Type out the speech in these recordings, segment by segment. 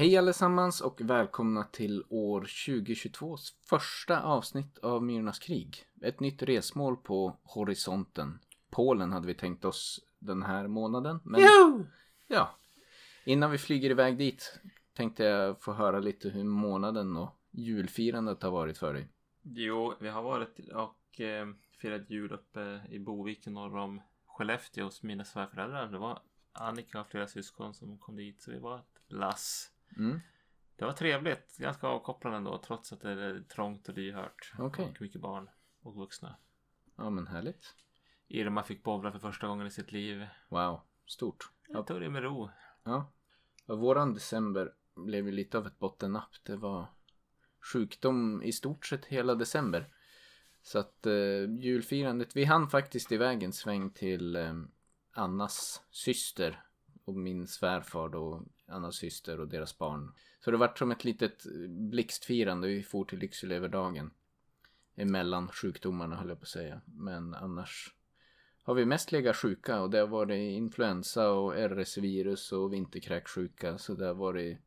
Hej allesammans och välkomna till år 2022s första avsnitt av Myrornas krig. Ett nytt resmål på horisonten. Polen hade vi tänkt oss den här månaden. Men Jo! ja, innan vi flyger iväg dit tänkte jag få höra lite hur månaden och julfirandet har varit för dig. Jo, vi har varit och eh, firat jul uppe i Boviken norr om Skellefteå hos mina svärföräldrar. Det var Annika och flera syskon som kom dit så vi var ett lass. Mm. Det var trevligt, ganska avkopplande ändå trots att det är trångt och lyhört. Okej. Och mycket barn och vuxna. Ja men härligt. Irma fick bowla för första gången i sitt liv. Wow, stort. Jag tog det med ro. Ja våran december blev ju lite av ett bottennapp. Det var sjukdom i stort sett hela december. Så att eh, julfirandet, vi hann faktiskt iväg en sväng till eh, Annas syster och min svärfar då, Annas syster och deras barn. Så det vart som ett litet blixtfirande. Vi for till Lycksele över dagen. Emellan sjukdomarna höll jag på att säga. Men annars har vi mest legat sjuka och det har varit influensa och RS-virus och vinterkräksjuka. Så det har varit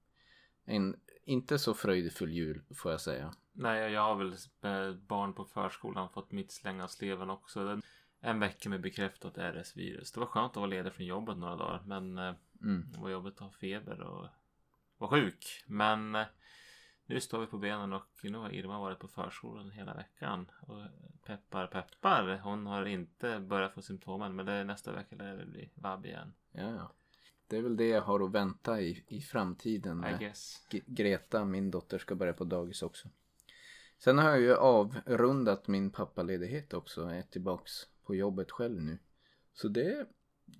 en inte så fröjdefull jul får jag säga. Nej, jag har väl med barn på förskolan fått mitt släng av sleven också. Den, en vecka med bekräftat RS-virus. Det var skönt att vara ledig från jobbet några dagar. Men eh, Mm. det var jobbigt att ha feber och vara sjuk. Men eh, nu står vi på benen och nu har Irma varit på förskolan hela veckan. Och peppar peppar. Hon har inte börjat få symptomen. Men det är nästa vecka lär det bli vabb igen. Ja, ja. Det är väl det jag har att vänta i, i framtiden. I guess. Greta, min dotter, ska börja på dagis också. Sen har jag ju avrundat min pappaledighet också. Jag är tillbaks på jobbet själv nu. Så det,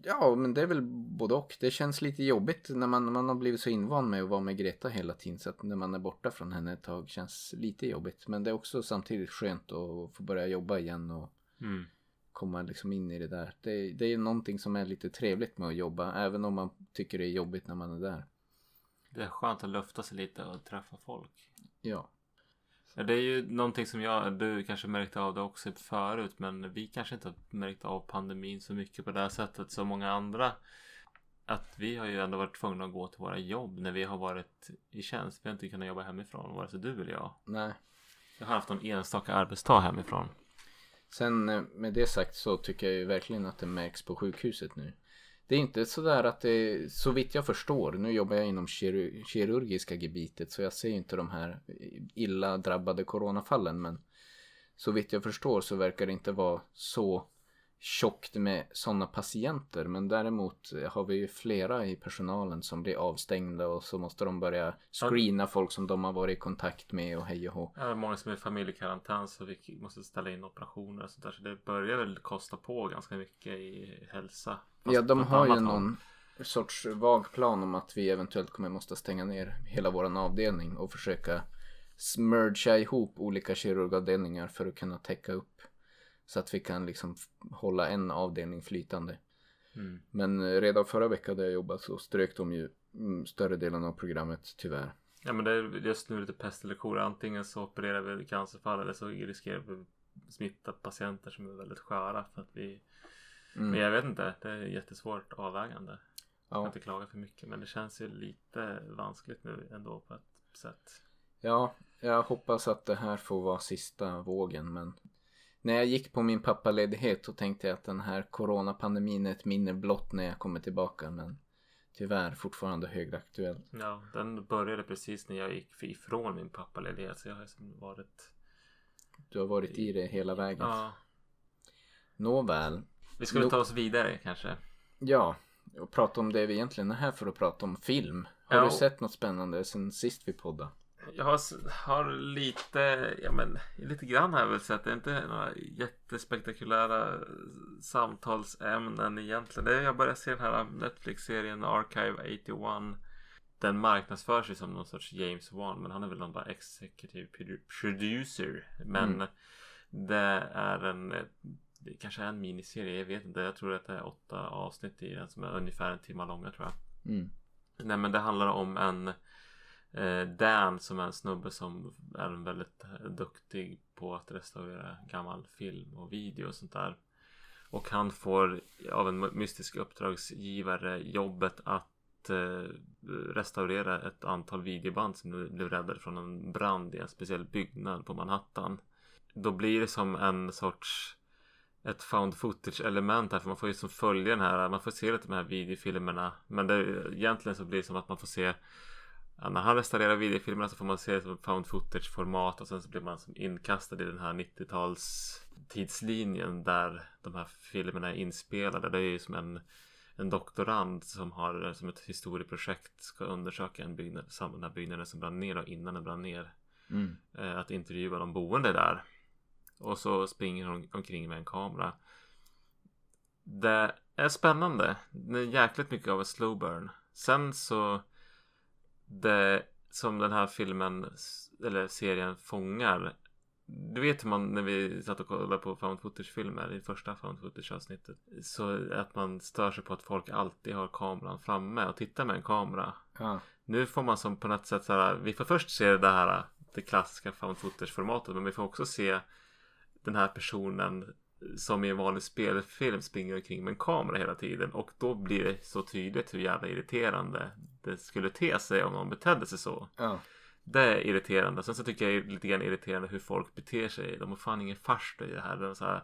ja men det är väl både och. Det känns lite jobbigt när man, man har blivit så invand med att vara med Greta hela tiden. Så att när man är borta från henne ett tag känns lite jobbigt. Men det är också samtidigt skönt att få börja jobba igen och Mm. komma liksom in i det där. Det, det är någonting som är lite trevligt med att jobba. Även om man tycker det är jobbigt när man är där. Det är skönt att lufta sig lite och träffa folk. Ja. Ja, det är ju någonting som jag, du kanske märkte av det också förut men vi kanske inte har märkt av pandemin så mycket på det här sättet som många andra. Att vi har ju ändå varit tvungna att gå till våra jobb när vi har varit i tjänst. Vi har inte kunnat jobba hemifrån vare sig du eller jag. Nej. Jag har haft någon enstaka arbetsdag hemifrån. Sen eh, med det sagt så tycker jag ju verkligen att det märks på sjukhuset nu. Det är inte sådär att det, så vitt jag förstår, nu jobbar jag inom kirurgiska gebitet så jag ser ju inte de här illa drabbade coronafallen men så vitt jag förstår så verkar det inte vara så tjockt med sådana patienter men däremot har vi ju flera i personalen som blir avstängda och så måste de börja screena folk som de har varit i kontakt med och hej och hå. Är många som är i familjekarantän så vi måste ställa in operationer och sånt där. Så det börjar väl kosta på ganska mycket i hälsa. Fast Ja, de har ju annat håll. någon sorts vag plan om att vi eventuellt kommer måste stänga ner hela våran avdelning och försöka smörja ihop olika kirurgavdelningar för att kunna täcka upp så att vi kan liksom hålla en avdelning flytande. Mm. Men eh, redan förra veckan där jag jobbade så strök de ju mm, större delen av programmet tyvärr. Ja men det är just nu lite pest eller kolera. Antingen så opererar vi cancerfall eller så riskerar vi smitta patienter som är väldigt sköra för att vi Mm. Men jag vet inte. Det är jättesvårt avvägande. Jag kan Ja. inte klaga för mycket men det känns ju lite vanskligt nu ändå på ett sätt. ja, jag hoppas att det här får vara sista vågen men när jag gick på min pappaledighet så tänkte jag att den här coronapandemin är ett minne blott när jag kommer tillbaka men tyvärr fortfarande högaktuell. Ja, den började precis när jag gick ifrån min pappaledighet så jag har liksom varit Du har varit i det hela vägen. Ja. Nåväl. Vi skulle No- ta oss vidare kanske. Ja, och prata om det vi egentligen är här för att prata om film. Har Ja. du sett något spännande sen sist vi poddade? Jag har, har lite, ja men lite grann har jag väl sett. Det är inte några jättespektakulära samtalsämnen egentligen. Det är, jag börjar se den här Netflix-serien Archive 81. Den marknadsför sig som någon sorts James Wan men han är väl någon bara executive produ- producer. Men Mm. det är en, det kanske är en miniserie, jag vet inte. Jag tror att det är åtta avsnitt i den som är ungefär en timme långa tror jag. Mm. Nej men det handlar om en Eh, Dan som är en snubbe som är väldigt eh, duktig på att restaurera gammal film och video och sånt där. Och han får av en mystisk uppdragsgivare jobbet att eh, restaurera ett antal videoband som blev räddade från en brand i en speciell byggnad på Manhattan. Då blir det som en sorts ett found footage element här för man får ju som följa den här, man får se lite de här videofilmerna. Men det, egentligen så blir det som att man får se Ja, när han restaurerar videofilmerna så får man se det som found footage format och sen så blir man som inkastad i den här 90-tals tidslinjen där de här filmerna är inspelade. Det är ju som en, en doktorand som har som ett historieprojekt ska undersöka en byggnad, den här byggnaden som brann ner och innan den brann ner. Mm. Eh, att intervjua de boende där. Och så springer hon omkring med en kamera. Det är spännande. Det är jäkligt mycket av en slow burn. Sen så det som den här filmen eller serien fångar. Du vet hur man när vi satt och kollade på found footage-filmer i första found footage-avsnittet. Så att man stör sig på att folk alltid har kameran framme och tittar med en kamera. Ja. Nu får man som på något sätt så här. Vi får först se det här det klassiska found footage-formatet men vi får också se den här personen som i en vanlig spelfilm springer omkring med en kamera hela tiden och då blir det så tydligt hur jävla irriterande det skulle te sig om någon betedde sig så. Ja. Det är irriterande. Sen så tycker jag det är lite grann irriterande hur folk beter sig. De har fan ingen farsta i det här. De så här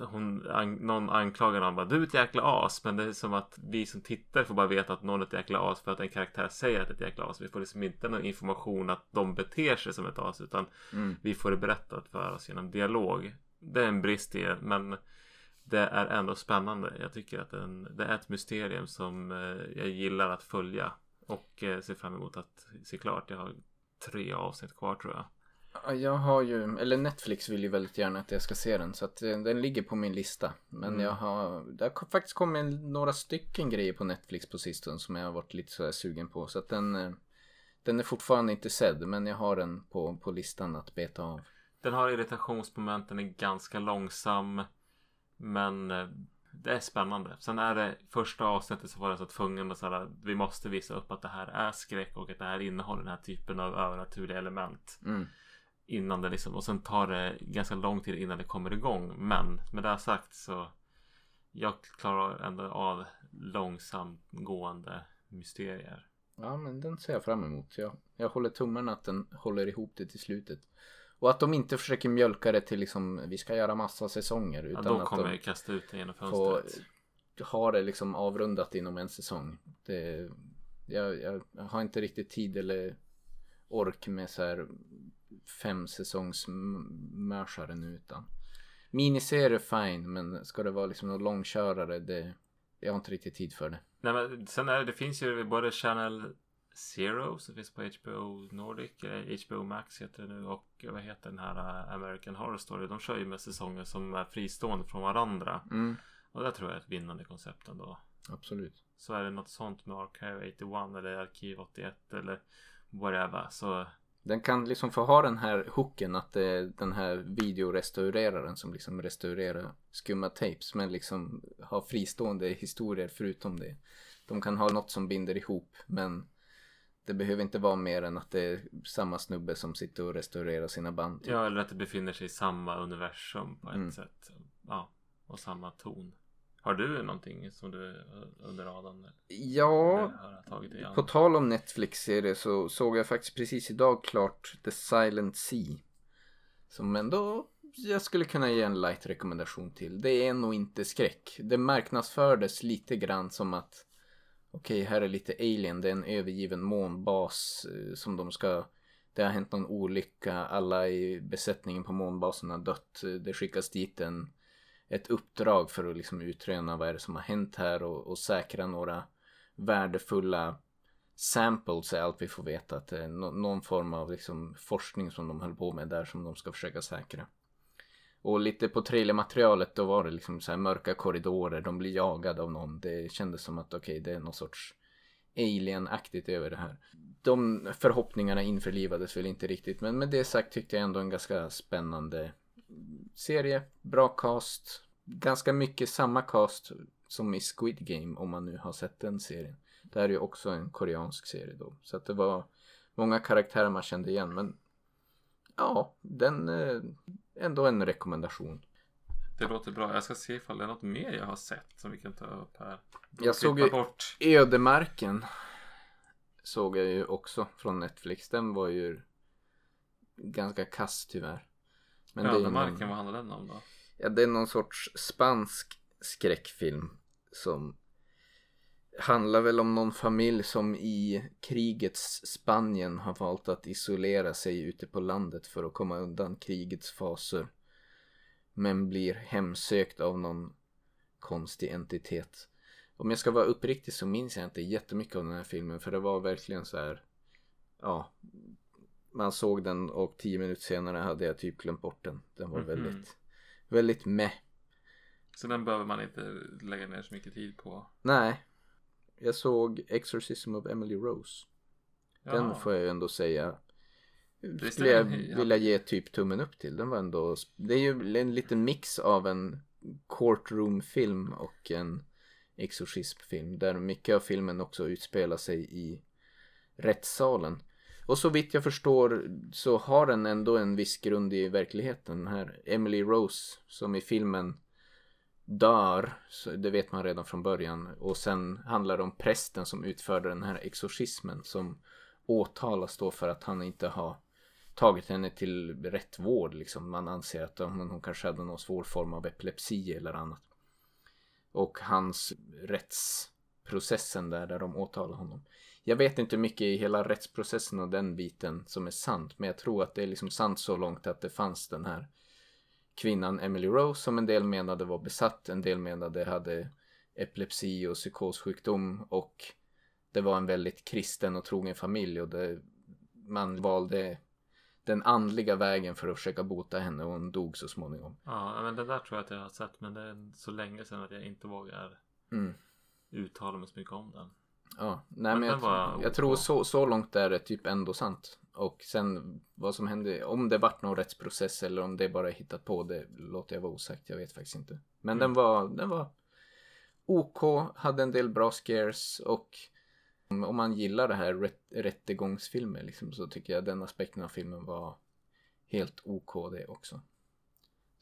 hon, an, någon anklagar någon bara du är ett jäkla as. Men det är som att vi som tittar får bara veta att någon är ett jäkla as för att en karaktär säger att det är ett jäkla as. Vi får liksom inte någon information att de beter sig som ett as. Utan Mm. vi får det berättat för oss genom dialog. Det är en brist i det men det är ändå spännande. Jag tycker att den, det är ett mysterium som eh, jag gillar att följa. Och eh, ser fram emot att se klart. Jag har tre avsnitt kvar tror jag. Ja, Jag har ju, eller Netflix vill ju väldigt gärna att jag ska se den så att eh, den ligger på min lista. Men Mm. jag har, det har faktiskt kommit några stycken grejer på Netflix på sistone som jag har varit lite sådär sugen på. Så att den, den är fortfarande inte sedd men jag har den på, på listan att beta av. Den har irritationsmomenten, är ganska långsam. Men eh, det är spännande. Sen är det första avsnittet så var det så tvungen att säga vi måste visa upp att det här är skräck och att det här innehåller den här typen av övernaturliga element. Mm. Innan det liksom och sen tar det ganska lång tid innan det kommer igång. Men med det sagt så jag klarar ändå av långsamt gående mysterier. Ja men den ser jag fram emot. Jag, jag håller tummarna att den håller ihop det till slutet. Och att de inte försöker mjölka det till liksom vi ska göra massa säsonger. Ja, Utan då att kommer de... jag kasta ut den genom fönstret. ha det liksom avrundat inom en säsong. Det, jag, jag har inte riktigt tid eller ork med så här fem säsongs m- mörsare nu utan miniserie fine men ska det vara liksom någon långkörare det jag har inte riktigt tid för det. Nej men sen är det, det finns ju både Channel Zero som finns på HBO Nordic, eller HBO Max heter det nu och vad heter den här uh, American Horror Story. De kör ju med säsonger som är fristående från varandra. Mm, Och det tror jag är ett vinnande koncept ändå. absolut. Så är det något sånt med Archive 81 eller Arkiv 81 eller whatever så Den kan liksom få ha den här hooken att det är den här videorestaureraren som liksom restaurerar skumma tapes men liksom har fristående historier förutom det. De kan ha något som binder ihop men det behöver inte vara mer än att det är samma snubbe som sitter och restaurerar sina band. typ. Ja eller att det befinner sig i samma universum på ett Mm. sätt. Ja, och samma ton. Har du någonting som du under radarn? Ja, på tal om Netflix-serie så såg jag faktiskt precis idag klart The Silent Sea. Som ändå jag skulle kunna ge en light rekommendation till. Det är nog inte skräck. Det marknadsfördes lite grann som att okej, här är lite alien. Det är en övergiven månbas eh, som de ska det har hänt någon olycka. Alla i besättningen på månbasen har dött. Eh, det skickas dit en, ett uppdrag för att liksom utröna vad är det som har hänt här och, och säkra några värdefulla samples är allt vi får veta. Att det är någon form av liksom forskning som de höll på med där som de ska försöka säkra. Och lite på trailermaterialet då var det liksom så här mörka korridorer, de blir jagade av någon. Det kändes som att okej, det är någon sorts alien-aktigt över det här. De förhoppningarna införlivades väl inte riktigt, men med det sagt tyckte jag ändå en ganska spännande serie. Bra cast, ganska mycket samma cast som i Squid Game om man nu har sett den serien. Det här är ju också en koreansk serie då, så att det var många karaktärer man kände igen, men ja, den eh, ändå en rekommendation. Det låter bra. Jag ska se ifall det är något mer jag har sett som vi kan ta upp här. Jag såg ju bort. Ödemarken. Såg jag ju också från Netflix. Den var ju ganska kass tyvärr. Men är Ödemarken, någon, vad handlar den om då? ja, det är någon sorts spansk skräckfilm som handlar väl om någon familj som i krigets Spanien har valt att isolera sig ute på landet för att komma undan krigets faser. Men blir hemsökt av någon konstig entitet. Om jag ska vara uppriktig så minns jag inte jättemycket av den här filmen för det var verkligen så här. Ja. Man såg den och tio minuter senare hade jag typ glömt bort den. Den var Mhm. väldigt, väldigt meh. Så den behöver man inte lägga ner så mycket tid på. Nej. Jag såg Exorcism of Emily Rose. Den Ja. får jag ju ändå säga. Skulle jag ja. vilja ge typ tummen upp till. Den var ändå. Det är ju en liten mix av en courtroom-film och en exorcismfilm. Där mycket av filmen också utspelar sig i rättssalen. Och så vitt jag förstår så har den ändå en viss grund i verkligheten. Den här Emily Rose som i filmen dör, så det vet man redan från början. Och sen handlar det om prästen som utförde den här exorcismen som åtalas då för att han inte har tagit henne till rätt vård. Liksom. Man anser att hon, kanske hade någon svår form av epilepsi eller annat. Och hans rättsprocessen där, där de åtalar honom. Jag vet inte mycket i hela rättsprocessen och den biten som är sant. Men jag tror att det är liksom sant så långt att det fanns den här kvinnan Emily Rose som en del menade var besatt. En del menade hade epilepsi och psykossjukdom. Och det var en väldigt kristen och trogen familj. Och det, man valde den andliga vägen för att försöka bota henne och hon dog så småningom. Ja, men den där tror jag att jag har sett. Men det är så länge sedan att jag inte vågar Mm. uttala mig så mycket om den. Ja, nej Men men, jag, jag tror så, så långt är det typ ändå sant. Och sen vad som hände, om det vart någon rättsprocess eller om det bara hittat på, det låter jag vara osagt. Jag vet faktiskt inte. Men Mm. den var, den var OK, hade en del bra scares och om om man gillar det här rätt, rättegångsfilmer liksom, så tycker jag den aspekten av filmen var helt OK det också.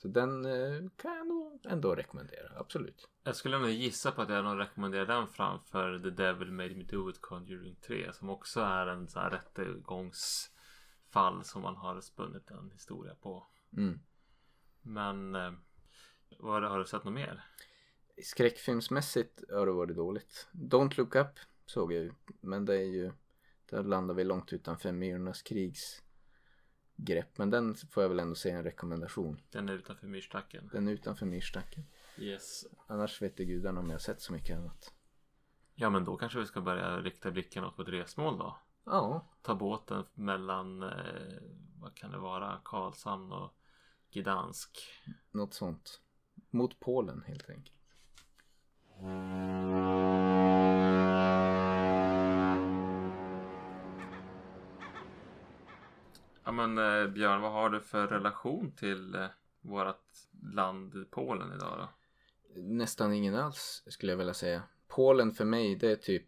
Så den eh, kan jag nog ändå rekommendera, absolut. Jag skulle nog gissa på att jag nog rekommenderar den framför The Devil Made Me Do It Conjuring 3 som också är en sån här rättegångsfall som man har spunnit en historia på. Mm. Men eh, vad, har du sett något mer? Skräckfilmsmässigt har det varit dåligt. Don't Look Up såg jag ju. Men det är ju, där landar vi långt utanför Myrornas krigs grepp. Men den får jag väl ändå säga en rekommendation. Den är utanför myrstacken. Den är utanför myrstacken. Yes. Annars vet jag gudarna om jag har sett så mycket annat. Ja men då kanske vi ska börja rikta blicken åt vårt resmål då. Ja, Ta båten mellan, eh, vad kan det vara, Karlshamn och Gdansk. något sånt. Mot Polen helt enkelt. Ja men eh, Björn, vad har du för relation till eh, vårat land Polen idag då? Nästan ingen alls skulle jag vilja säga. Polen för mig det är typ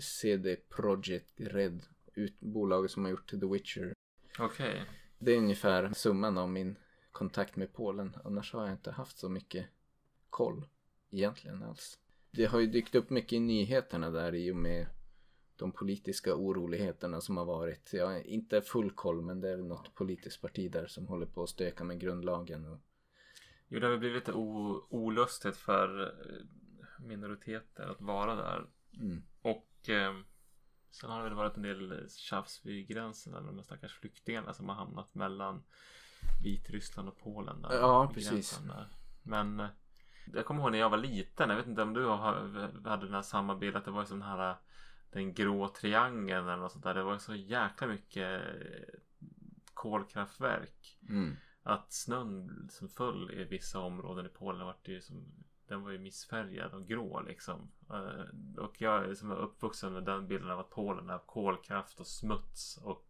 CD Projekt Red. Ut, bolaget som har gjort The Witcher. Okej. Det är ungefär summan av min kontakt med Polen. Annars har jag inte haft så mycket koll egentligen alls. Det har ju dykt upp mycket i nyheterna där i och med de politiska oroligheterna som har varit. Jag har inte full koll men det är väl något politiskt parti där som håller på att stöka med grundlagen. Och... Jo, det har väl blivit olustigt för eh, minoriteter att vara där. Mm. Och eh, sen har det väl varit en del tjafs vid gränsen. Där de här stackars flyktingarna som har hamnat mellan Vitryssland och Polen. Där, Ja, precis. Där. Men eh, jag kommer ihåg när jag var liten. Jag vet inte om du har, hade den här samma bild. Att det var sån här den grå triangeln eller något sånt där. Det var så jäkla mycket kolkraftverk. Mm. Att snön som föll i vissa områden i Polen vart ju som den var ju missfärgad och grå liksom. Eh, Och jag som var uppvuxen med den bilden av att Polen är kolkraft och smuts och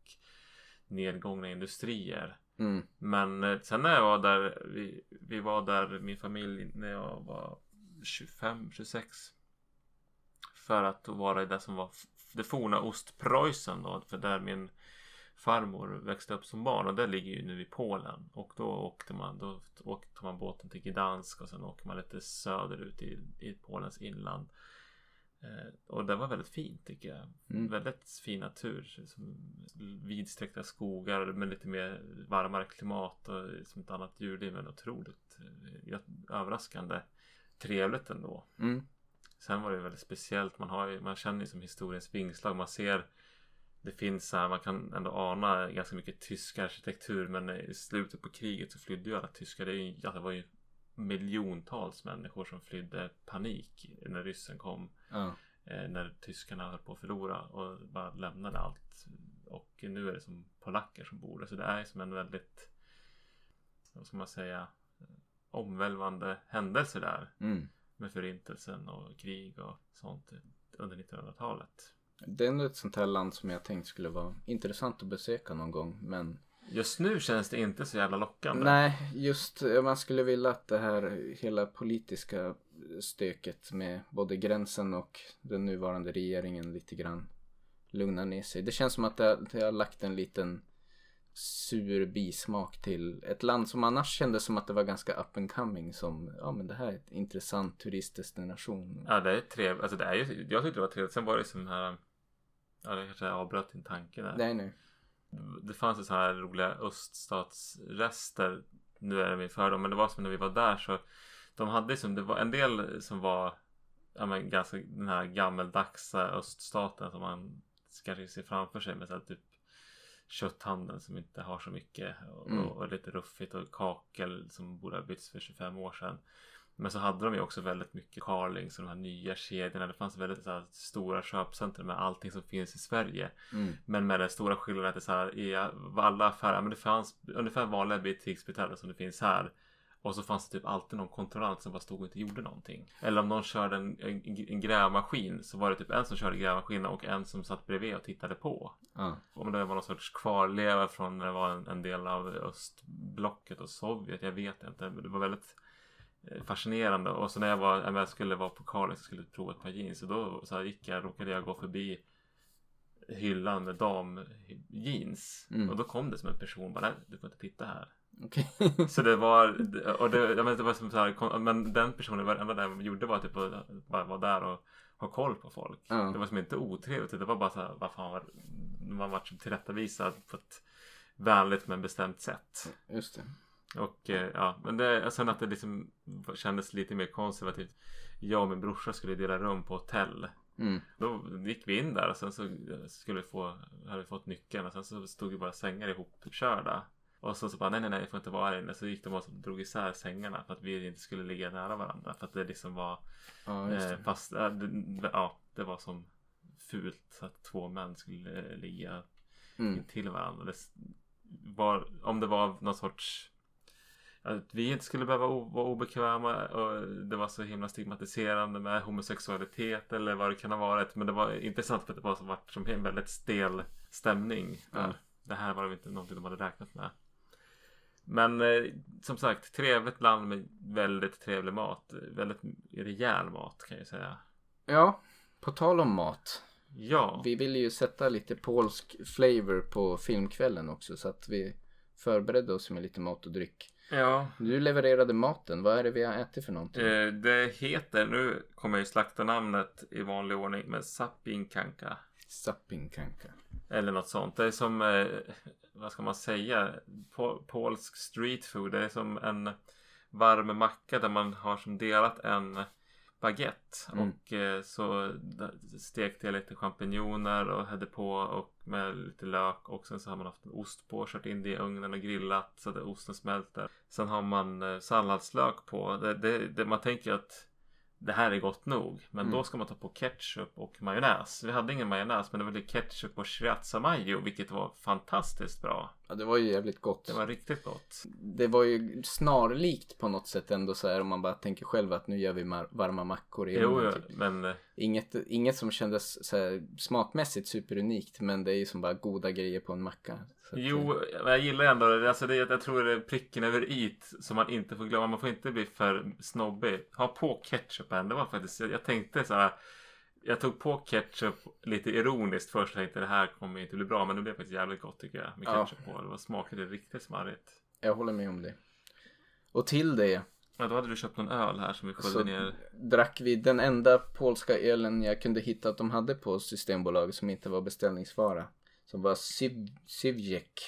nedgångna industrier. Mm. Men eh, sen när jag var där, vi, vi var där, min familj, när jag var 25, 26. För att vara i det som var det forna Ostpreussen då, för där min farmor växte upp som barn och det ligger ju nu i Polen. Och då åkte man, då åkte man båten till Gdansk och sen åker man lite söderut i, i Polens inland. Eh, och det var väldigt fint tycker jag. Mm. Väldigt fin natur. Som vidsträckta skogar med lite mer varmare klimat och som ett annat djurliv. Men otroligt eh, överraskande trevligt ändå. Mm. Sen var det väldigt speciellt. Man, har ju, man känner ju som historiens vingslag. Man ser det finns så här, man kan ändå ana ganska mycket tysk arkitektur men i slutet på kriget så flydde ju alla tyskar. Det, ju, det var ju miljontals människor som flydde panik när ryssen kom. Ja. Eh, när tyskarna höll på att förlora och bara lämnade allt. Och nu är det som polacker som bor där. Så det är som en väldigt, vad ska man säga, omvälvande händelse där. Mm. Med förintelsen och krig och sånt under 1900-talet. Det är ändå ett sånt här land som jag tänkt skulle vara intressant att besöka någon gång. Men Just nu känns det inte så jävla lockande. nej, just man skulle vilja att det här hela politiska stöket med både gränsen och den nuvarande regeringen lite grann lugnar ner sig. Det känns som att det, det har lagt en liten sur bismak till ett land som annars kändes som att det var ganska up and coming som ja men det här är ett intressant turistdestination. Ja det är trevligt. Alltså det är ju, jag tyckte det var trevligt. Sen var det som här. Ja det kanske avbröt din tanke där. Nej nej. Det fanns ju så här roliga öststatsrester. Nu är det min fördom. Men det var som när vi var där så. De hade som det var en del som var. Ja men ganska den här gammeldagsa öststaten som man kanske ser framför sig med så här typ kötthandeln som inte har så mycket och, Mm. och lite ruffigt och kakel som borde ha bytts för 25 år sedan. Men så hade de ju också väldigt mycket Carlings och de här nya kedjorna. Det fanns väldigt så stora köpcentrum med allting som finns i Sverige. Mm. Men med den stora skillnaden att det så här, i alla affärer, men det fanns ungefär vanliga butiksbutikar som det finns här. Och så fanns det typ alltid någon kontrollant som bara stod och inte gjorde någonting. Eller om någon körde en, en, en grävmaskin så var det typ en som körde grävmaskinen och en som satt bredvid och tittade på. Ja. Om det var någon sorts kvarleva från när det var en, en del av östblocket och Sovjet. Jag vet inte. Men det var väldigt eh, fascinerande. Och så när jag, var, jag skulle vara på Carlings och skulle prova ett par jeans. Och då så gick jag, råkade jag gå förbi hyllan med damjeans. Mm. Och då kom det som en person bara, nej du får inte titta här. Okej. Så det var, och det, jag menar, det var som så här, men den personen, det enda den gjorde var typ att bara vara där och ha koll på folk. Ja. Det var som inte otrevligt, det var bara så här, vad fan var, man var typ tillrättavisad på ett vänligt men bestämt sätt. Just det. Och eh, ja, men det, sen att det liksom kändes lite mer konservativt. Jag och min brorsa skulle dela rum på hotell. Mm. Då gick vi in där och sen så skulle vi få, hade vi fått nyckeln och sen så stod ju bara sängar ihopkörda. Och så, så bara nej nej nej jag får inte vara här inne. Så gick de och drog isär sängarna för att vi inte skulle ligga nära varandra. För att det liksom var Ja, eh, det. fast äh, det, ja, det var som fult att två män skulle eh, ligga Mm. intill varandra. Det var, om det var någon sorts att vi inte skulle behöva vara obekväma och det var så himla stigmatiserande med homosexualitet eller vad det kan ha varit. Men det var intressant för att det var så vart som en väldigt stel stämning. Ja. Det här var inte någonting de hade räknat med. Men eh, som sagt, trevligt land med väldigt trevlig mat. Väldigt rejäl mat kan jag säga. Ja, på tal om mat. Ja, Vi ville ju sätta lite polsk flavor på filmkvällen också så att vi förberedde oss med lite mat och dryck. ja. Du levererade maten. Vad är det vi har ätit för någonting? Eh, det heter, nu kommer jag ju slakta namnet i vanlig ordning, men Sapinkanka. Sappinkanka. Eller något sånt. Det är som, eh, vad ska man säga, po- polsk street food. Det är som en varm macka där man har som delat en baguette. Mm. Och eh, så stekte jag lite champinjoner och hade på och med lite lök. Och sen så har man haft en ost på, kört in det i ugnen och grillat så att osten smälter. Sen har man eh, salladslök på. Det, det, det, man tänker att det här är gott nog. Men Mm. då ska man ta på ketchup och majonnäs. Vi hade ingen majonnäs men det var lite ketchup och sriracha mayo vilket var fantastiskt bra. Ja, det var ju jävligt gott. Det var riktigt gott. Det var ju snarlikt på något sätt ändå så här om man bara tänker själv att nu gör vi varma mackor i Jo, typ. men eh, Inget, inget som kändes så här smakmässigt superunikt men det är ju som bara goda grejer på en macka. Att, Jo, men jag gillar ändå det. Alltså det. Jag tror det är pricken över it som man inte får glömma. Man får inte bli för snobbig. Ha på ketchupen. Det var faktiskt, jag tänkte så här. Jag tog på ketchup lite ironiskt först. Tänkte det här kommer inte bli bra. Men det blev faktiskt jävligt gott tycker jag. Med Ja. ketchup på. Det var smakade riktigt smarrigt. Jag håller med om det. Och till det Ja, då hade du köpt någon öl här som vi sköljde ner. drack vi den enda polska ölen jag kunde hitta att de hade på Systembolaget som inte var beställningsvara. Som var Siv- Sivjek.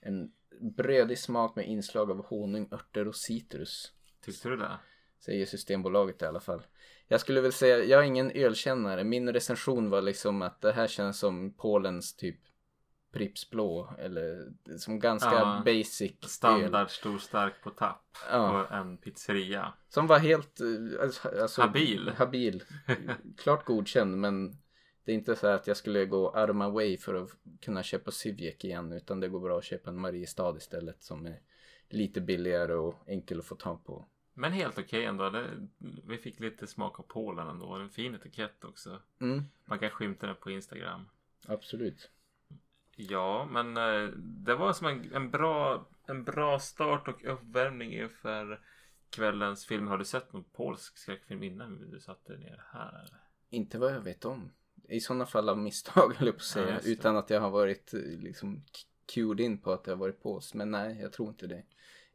En brödig smak med inslag av honung, örter och citrus. Tyckte du det? Säger Systembolaget i alla fall. Jag skulle väl säga, jag är ingen ölkännare. Min recension var liksom att det här känns som Polens typ Pripps blå. Eller som ganska Ja, basic öl. Standard stor stark på tapp. Ja. På en pizzeria. Som var helt eh, alltså, alltså, Habil. habil. Klart godkänd men det är inte så att jag skulle gå arma way för att kunna köpa Sivjek igen utan det går bra att köpa en Mariestad istället som är lite billigare och enkel att få tag på. Men helt okej ändå. Det, vi fick lite smak av Polen ändå. En fin etikett också. Mm, Man kan skymta den på Instagram. absolut. Ja, men eh, det var som en, en, bra, en bra start och uppvärmning inför kvällens film. Har du sett någon polsk skräckfilm innan du satte dig ner här? Inte vad jag vet om. I sådana fall av misstag höll jag på att säga. Ja, utan att jag har varit eh, liksom cued in på att det har varit pås. Men nej, jag tror inte det.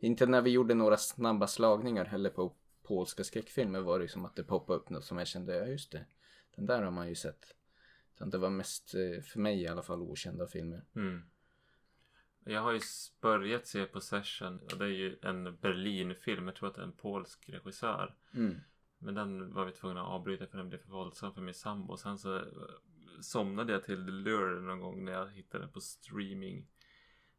Inte när vi gjorde några snabba slagningar heller på polska skräckfilmer var det som att det poppade upp något som jag kände, ja just det. Den där har man ju sett. Utan det var mest, eh, för mig i alla fall, okända filmer. Mm. Jag har ju börjat se Possession och det är ju en Berlinfilm. Jag tror att det är en polsk regissör. Mm. Men den var vi tvungna att avbryta för den blev för våldsam för min sambo. Sen så eh, somnade jag till The Lure någon gång när jag hittade den på streaming.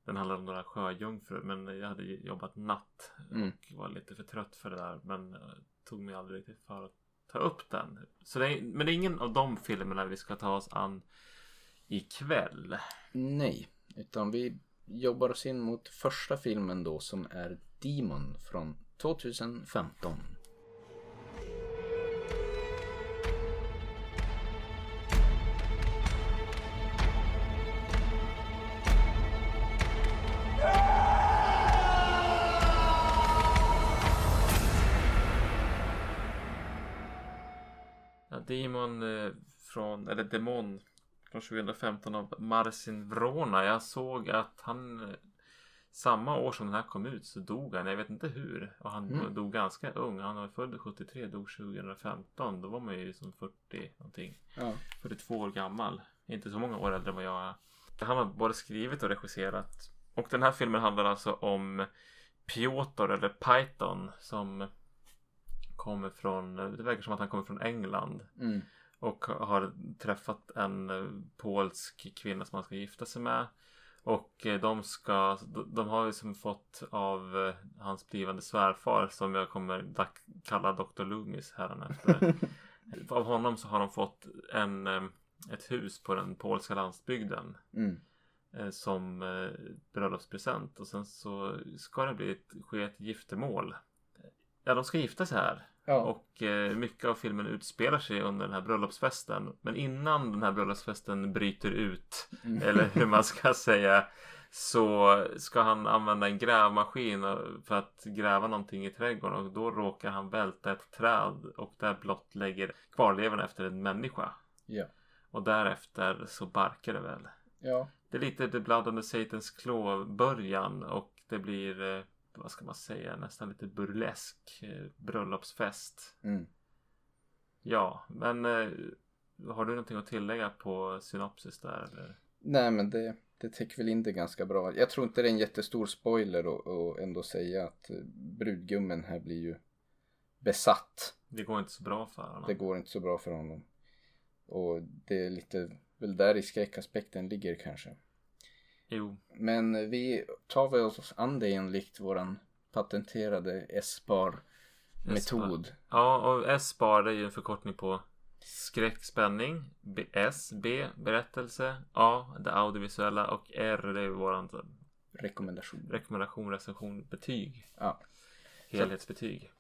Den handlar om några sjöjungfrur men jag hade jobbat natt Mm. och var lite för trött för det där. Men eh, tog mig aldrig riktigt för att ta upp den. Så det är, men det är ingen av de filmerna vi ska ta oss an ikväll. Nej, utan vi jobbar oss in mot första filmen då som är Demon från 2015. Demon eh, från, eller Demon från 2015 av Marcin Vrona. Jag såg att han eh, samma år som den här kom ut så dog han. Jag vet inte hur. Och han Mm. dog ganska ung. Han var född 73, dog 2015. Då var man ju som 40 någonting. Ja. 42 år gammal. Inte så många år äldre än vad jag är. Han har både skrivit och regisserat. Och den här filmen handlar alltså om Piotr eller Python som kommer från, det verkar som att han kommer från England. Mm. Och har träffat en eh, polsk kvinna som han ska gifta sig med. Och eh, de ska, de- de har ju som fått av eh, hans blivande svärfar som jag kommer kalla Dr. Loomis hädanefter. av honom så har de fått en, ett hus på den polska landsbygden. Mm. Som bröllopspresent. Och sen så ska det bli ett, ske ett giftermål. Ja, de ska gifta sig här. Ja. Och eh, mycket av filmen utspelar sig under den här bröllopsfesten. Men innan den här bröllopsfesten bryter ut, Mm. eller hur man ska säga, så ska han använda en grävmaskin för att gräva någonting i trädgården. Och då råkar han välta ett träd och där blottlägger kvarlevorna efter en människa. Ja. Och därefter så barkar det väl. Ja. Det är lite The Blood the Satan's Claw början och det blir, eh, vad ska man säga, nästan lite burlesk eh, bröllopsfest. Mm. Ja, men eh, har du någonting att tillägga på synopsis där eller? Nej men det, det täcker väl in det ganska bra. Jag tror inte det är en jättestor spoiler och, och ändå säga att eh, brudgummen här blir ju besatt. Det går inte så bra för honom. Det går inte så bra för honom. Och det är lite väl där i skräckaspekten ligger kanske. Jo, Men vi tar väl oss an det enligt våran patenterade S-bar metod. ja och S-bar det är ju en förkortning på skräck, spänning, B- S, B, berättelse, A, det audiovisuella och R det är våran Rekommendation. rekommendation, recension, betyg. Ja. Helhetsbetyg.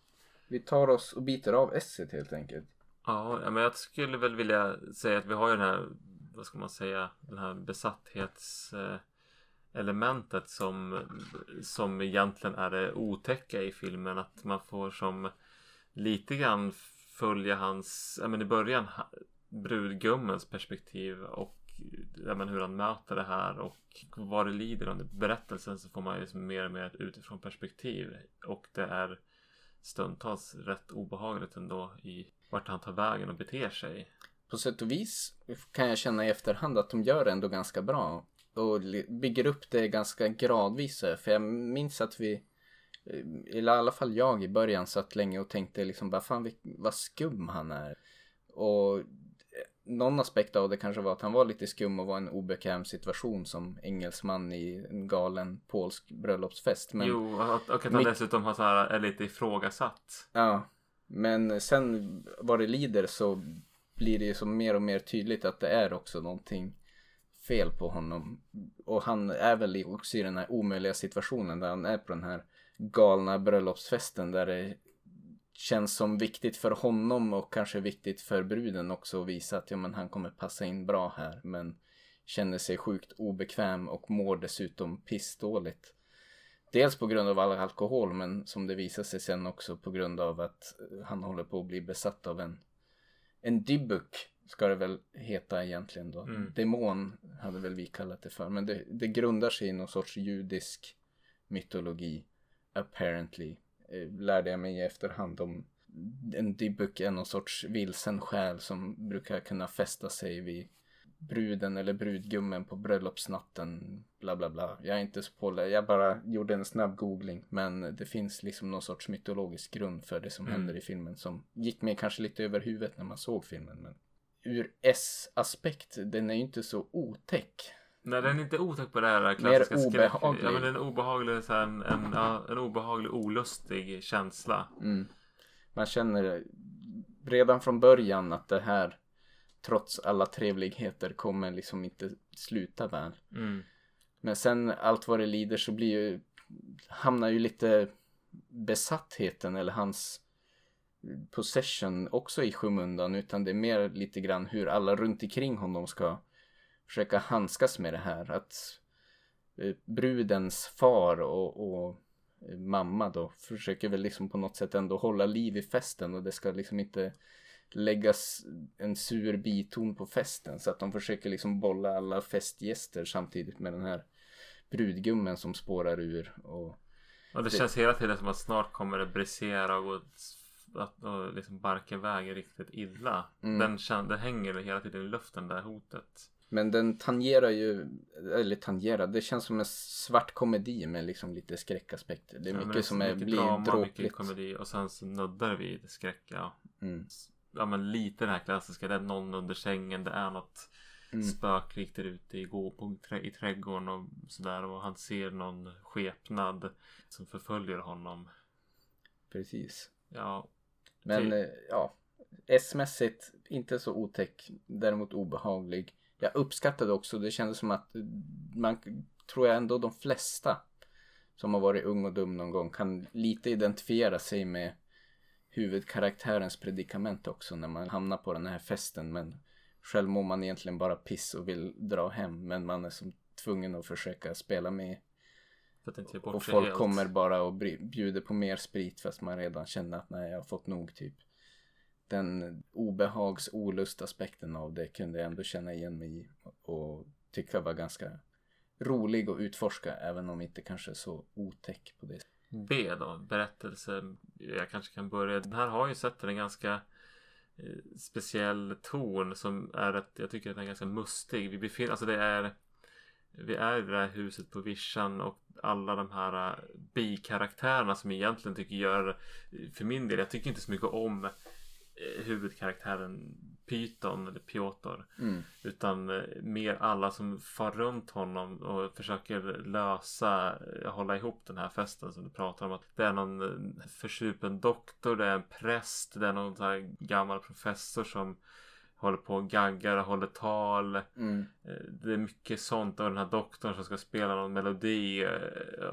Vi tar oss och biter av S helt enkelt. Ja, ja, men jag skulle väl vilja säga att vi har ju den här, vad ska man säga, den här besatthets eh, elementet som, som egentligen är det otäcka i filmen. Att man får som lite grann följa hans, ja men i början, brudgummens perspektiv och ja, men hur han möter det här och vad det lider under berättelsen så får man ju mer och mer ett utifrån perspektiv och det är stundtals rätt obehagligt ändå i vart han tar vägen och beter sig. På sätt och vis kan jag känna i efterhand att de gör det ändå ganska bra och bygger upp det ganska gradvis. För jag minns att vi i alla fall jag i början satt länge och tänkte liksom bara fan vad skum han är. Och någon aspekt av det kanske var att han var lite skum och var en obekväm situation som engelsman i en galen polsk bröllopsfest. Men jo, och att han mitt... dessutom har så här, är lite ifrågasatt. Ja, men sen vad det lider så blir det ju så mer och mer tydligt att det är också någonting fel på honom. Och han är väl också i den här omöjliga situationen där han är på den här galna bröllopsfesten där det känns som viktigt för honom och kanske viktigt för bruden också att visa att ja, men han kommer passa in bra här men känner sig sjukt obekväm och mår dessutom pissdåligt. Dels på grund av all alkohol men som det visar sig sen också på grund av att han håller på att bli besatt av en en dybuk ska det väl heta egentligen då. Mm. Demon hade väl vi kallat det för men det, det grundar sig i någon sorts judisk mytologi apparently Eh, lärde jag mig i efterhand om en dybuk är någon sorts vilsen själ som brukar kunna fästa sig vid bruden eller brudgummen på bröllopsnatten. Bla bla bla. Jag är inte så påläst. Jag bara gjorde en snabb googling. Men det finns liksom någon sorts mytologisk grund för det som mm. händer i filmen. Som gick mig kanske lite över huvudet när man såg filmen. Men ur S-aspekt, den är ju inte så otäck. Nej den är inte otäck på det här klassiska Mer obehaglig. Ja men en obehaglig, så här, en, en, en obehaglig olustig känsla. Mm. Man känner redan från början att det här trots alla trevligheter kommer liksom inte sluta väl. Mm. Men sen allt vad det lider så blir ju hamnar ju lite besattheten eller hans possession också i skymundan utan det är mer lite grann hur alla runt omkring honom ska försöka handskas med det här. Att eh, brudens far och, och eh, mamma då försöker väl liksom på något sätt ändå hålla liv i festen och det ska liksom inte läggas en sur biton på festen så att de försöker liksom bolla alla festgäster samtidigt med den här brudgummen som spårar ur och, och det, det känns hela tiden som att snart kommer det brisera och, att, och liksom barka iväg riktigt illa. Mm. Den, den hänger hela tiden i luften det här hotet. Men den tangerar ju, eller tangerar, det känns som en svart komedi med liksom lite skräckaspekter. Det är mycket ja, som är, mycket blir drama, dråpligt. Mycket komedi och sen så nuddar vi vid skräck, ja. Mm. Ja men lite den här klassiska, det är någon under sängen, det är något mm. spöklikt där ute i, på, i trädgården och sådär. Och han ser någon skepnad som förföljer honom. Precis. Ja. Men till... Eh, ja, S-mässigt inte så otäck, däremot obehaglig. Jag uppskattade också, det kändes som att man tror jag ändå de flesta som har varit ung och dum någon gång kan lite identifiera sig med huvudkaraktärens predikament också när man hamnar på den här festen. Men själv mår man egentligen bara piss och vill dra hem men man är som tvungen att försöka spela med och folk helt. kommer bara och bjuder på mer sprit fast man redan känner att nej jag har fått nog typ den obehags olust aspekten av det kunde jag ändå känna igen mig i och tycka var ganska rolig att utforska även om inte kanske så otäck på det B då, berättelse. Jag kanske kan börja. Den här har ju sett en ganska eh, speciell ton som är att jag tycker att den är ganska mustig. Vi befinner alltså det är vi är i det här huset på vischan och alla de här eh, bikaraktärerna som egentligen tycker gör för min del, jag tycker inte så mycket om Eh, huvudkaraktären Python eller Piotr. Mm. Utan eh, mer alla som far runt honom och försöker lösa, eh, hålla ihop den här festen som du pratar om. Att det är någon försupen doktor, det är en präst, det är någon så gammal professor som håller på och gaggar och håller tal. Mm. Det är mycket sånt och den här doktorn som ska spela någon melodi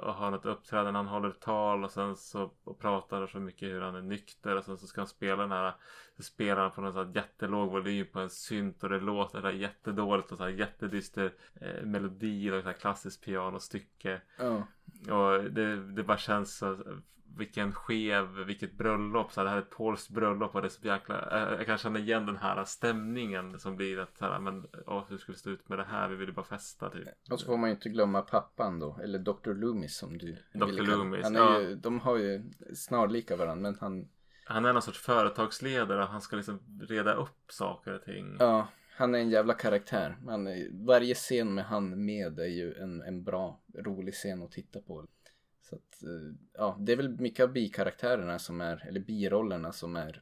och ha något uppträdande. Han håller tal och sen så och pratar så mycket hur han är nykter och sen så ska han spela den här så spelar han på någon sån här jättelåg volym på en synt och det låter där jättedåligt och så här jättedyster eh, melodi och så här klassiskt pianostycke. Oh. Och det, det bara känns så vilken skev, vilket bröllop. Så här, det här är ett polskt bröllop och det är så jäkla. Jag kan känna igen den här stämningen som blir att så här, men åh, hur ska vi stå ut med det här? Vi vill ju bara festa typ. Och så får man ju inte glömma pappan då, eller Dr. Loomis som du Dr. ville Loomis, han är ja. ju, De har ju snarlika varandra men han, Han är någon sorts företagsledare. Han ska liksom reda upp saker och ting. ja, han är en jävla karaktär. Han är, varje scen med han med är ju en, en bra, rolig scen att titta på. Så att, eh, ja, det är väl mycket av bikaraktärerna som är, eller birollerna som är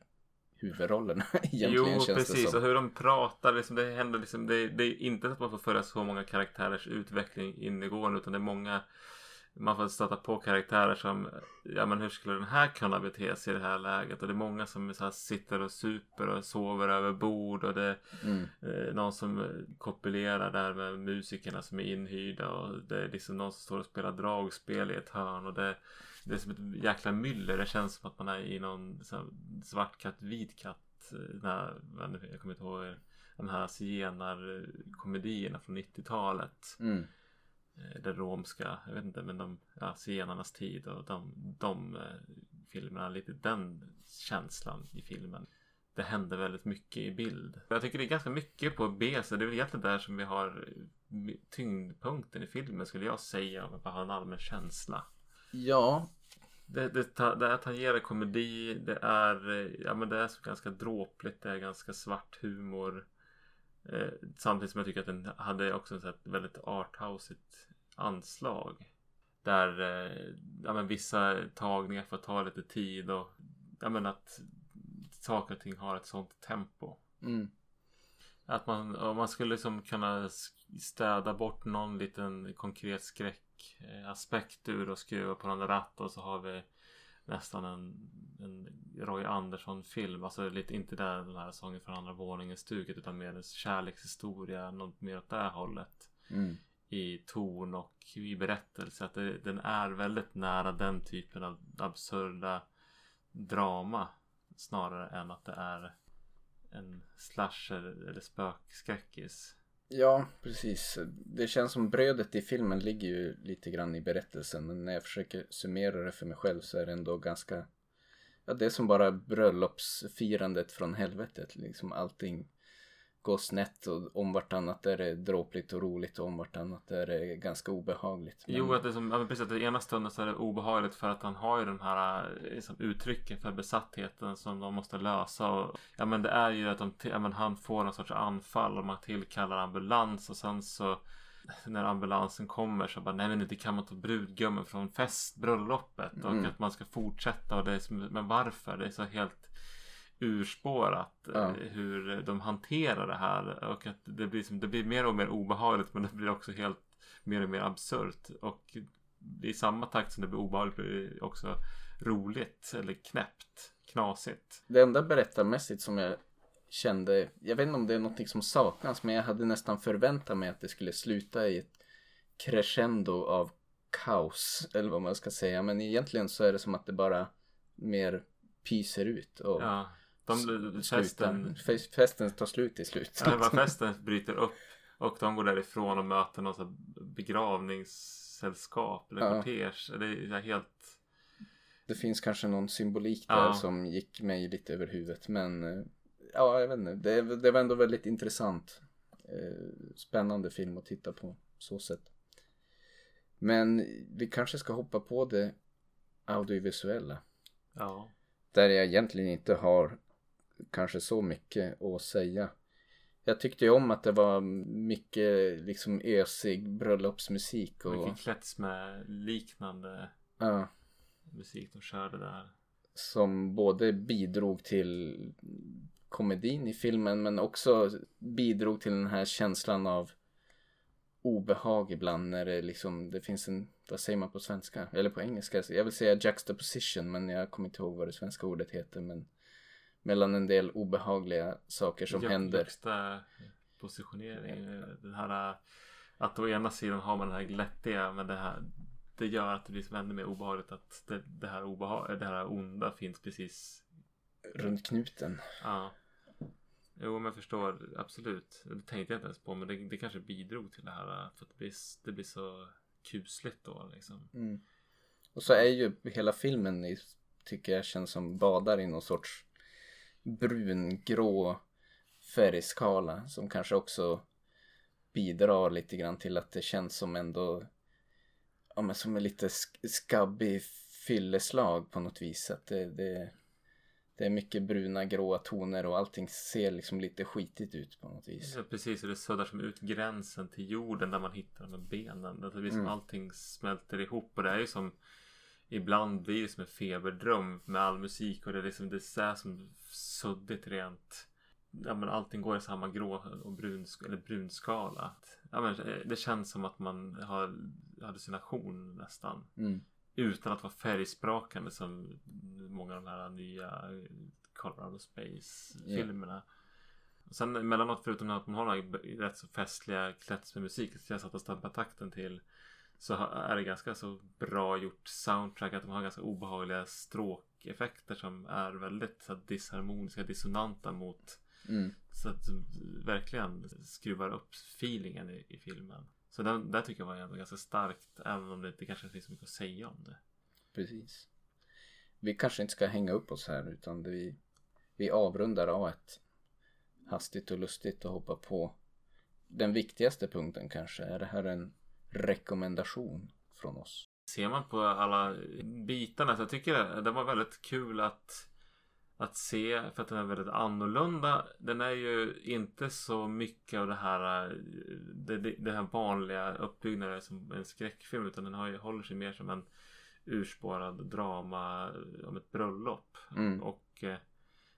huvudrollerna egentligen jo, precis. Och hur de pratar. Liksom, det, händer liksom, det, det är inte att man får följa så många karaktärers utveckling innegående. Utan det är många. Man får stöta på karaktärer som. Ja men hur skulle den här kunna bete sig i det här läget? Och det är många som så sitter och super och sover över bord. Och det är Mm. eh, någon som kopulerar där med musikerna som är inhyrda. Och det är liksom någon som står och spelar dragspel i ett hörn. Och det, det är som ett jäkla myller. Det känns som att man är i någon svart katt, vit katt. eh, här, jag kommer inte ihåg de här zigenarkomedierna från 90-talet. Mm. Eh, Det romska, jag vet inte men de, ja, zigenarnas tid och de, de eh, filmerna, lite den känslan i filmen. Det händer väldigt mycket i bild. Jag tycker det är ganska mycket på B så det är väl egentligen där som vi har eh, tyngdpunkten i filmen skulle jag säga om jag bara har en allmän känsla. Ja, Det, det, det är tangerar komedi, det är, ja men det är så ganska dråpligt, det är ganska svart humor. Eh, samtidigt som jag tycker att den hade också ett väldigt arthousigt anslag. Där eh, ja, men vissa tagningar får ta lite tid och ja, men att saker och ting har ett sånt tempo. mm. Att man, man skulle liksom kunna städa bort någon liten konkret skräckaspekt ur och skruva på någon ratt och så har vi nästan en, en Roy Andersson-film. Alltså lite inte där den här sången från andra våningen stuket utan mer en kärlekshistoria, något mer åt det här hållet. Mm. I ton och i berättelse. Att det, den är väldigt nära den typen av absurda drama. Snarare än att det är en slasher eller spökskräckis. Ja, precis. Det känns som brödet i filmen ligger ju lite grann i berättelsen. Men när jag försöker summera det för mig själv så är det ändå ganska... Ja, det är som bara bröllopsfirandet från helvetet. Liksom allting går snett och om vartannat är det dråpligt och roligt och om vartannat är det ganska obehagligt. Men- Jo, att det är som, ja, precis att det ena stunden så är det obehagligt för att han har ju den här eh, liksom, uttrycken för besattheten som de måste lösa. Och, ja men det är ju att de, ja, men han får någon sorts anfall och man tillkallar ambulans och sen så när ambulansen kommer så bara nej men inte kan man ta brudgummen från festbröllopet och Mm. att man ska fortsätta och det är som, men varför? Det är så helt urspårat Ja. eh, hur de hanterar det här och att det blir, som, det blir mer och mer obehagligt men det blir också helt mer och mer absurt och i samma takt som det blir obehagligt blir det också roligt eller knäppt, knasigt. Det enda berättarmässigt som jag kände, jag vet inte om det är någonting som saknas, men jag hade nästan förväntat mig att det skulle sluta i ett crescendo av kaos, eller vad man ska säga. Men egentligen så är det som att det bara mer pyser ut och Ja, de, festen, Fe- Festen tar slut till slut. ja, festen bryter upp och de går därifrån och möter här begravningssällskap eller Ja. kortege. Det är helt Det finns kanske någon symbolik där Ja. som gick mig lite över huvudet. Men eh, ja, jag vet inte. Det, det var ändå väldigt intressant. Eh, spännande film att titta på. Så sätt. Men vi kanske ska hoppa på det audiovisuella. Ja. Där jag egentligen inte har kanske så mycket att säga. Jag tyckte ju om att det var mycket liksom ösig bröllopsmusik och Mycket klätts med liknande ja, musik de körde där. som både bidrog till komedin i filmen men också bidrog till den här känslan av obehag ibland när det liksom det finns en, vad säger man på svenska? Eller på engelska? Jag vill säga juxtaposition men jag kommer inte ihåg vad det svenska ordet heter men mellan en del obehagliga saker som Ju- händer. Högsta positionering. Den här att å ena sidan har man den här glättiga men det här det gör att det blir ännu mer obehagligt att det, det, här obehag, det här onda finns precis Runt knuten. Ja. Jo men jag förstår absolut. Det tänkte jag inte ens på men det, det kanske bidrog till det här. För att det blir, det blir så kusligt då liksom. Mm. Och så är ju hela filmen tycker jag känns som badar i någon sorts brungrå färgskala som kanske också bidrar lite grann till att det känns som ändå ja, men som en lite skabbig fylleslag på något vis. Att det, det, det är mycket bruna gråa toner och allting ser liksom lite skitigt ut på något vis. Ja, precis, och det suddar som ut gränsen till jorden där man hittar de här benen. Det blir som mm. allting smälter ihop och det är ju som Ibland blir det som en feberdröm med all musik och det är liksom det är som suddigt rent ja, men allting går i samma grå och brun, eller brunskala. Ja, men eh, det känns som att man har hallucination nästan. Mm. Utan att vara färgsprakande som många av de här nya Colorado Space-filmerna. Yeah. Sen emellanåt förutom att man har rätt så festliga klätts med musik så jag satt och stampade takten till så är det ganska så bra gjort soundtrack att de har ganska obehagliga stråkeffekter som är väldigt så disharmoniska, dissonanta mot Mm. Så att verkligen skruvar upp feelingen i, i filmen. Så den, där tycker jag var ganska starkt. Även om det inte kanske finns så mycket att säga om det. Precis. Vi kanske inte ska hänga upp oss här utan vi, vi avrundar av ett hastigt och lustigt och hoppa på den viktigaste punkten kanske. Är det här en rekommendation från oss? Ser man på alla bitarna så jag tycker det, det var väldigt kul att att se för att den är väldigt annorlunda. Den är ju inte så mycket av det här det, det här vanliga uppbyggnaden som en skräckfilm utan den har håller sig mer som en urspårad drama om ett bröllop. Mm. Och eh,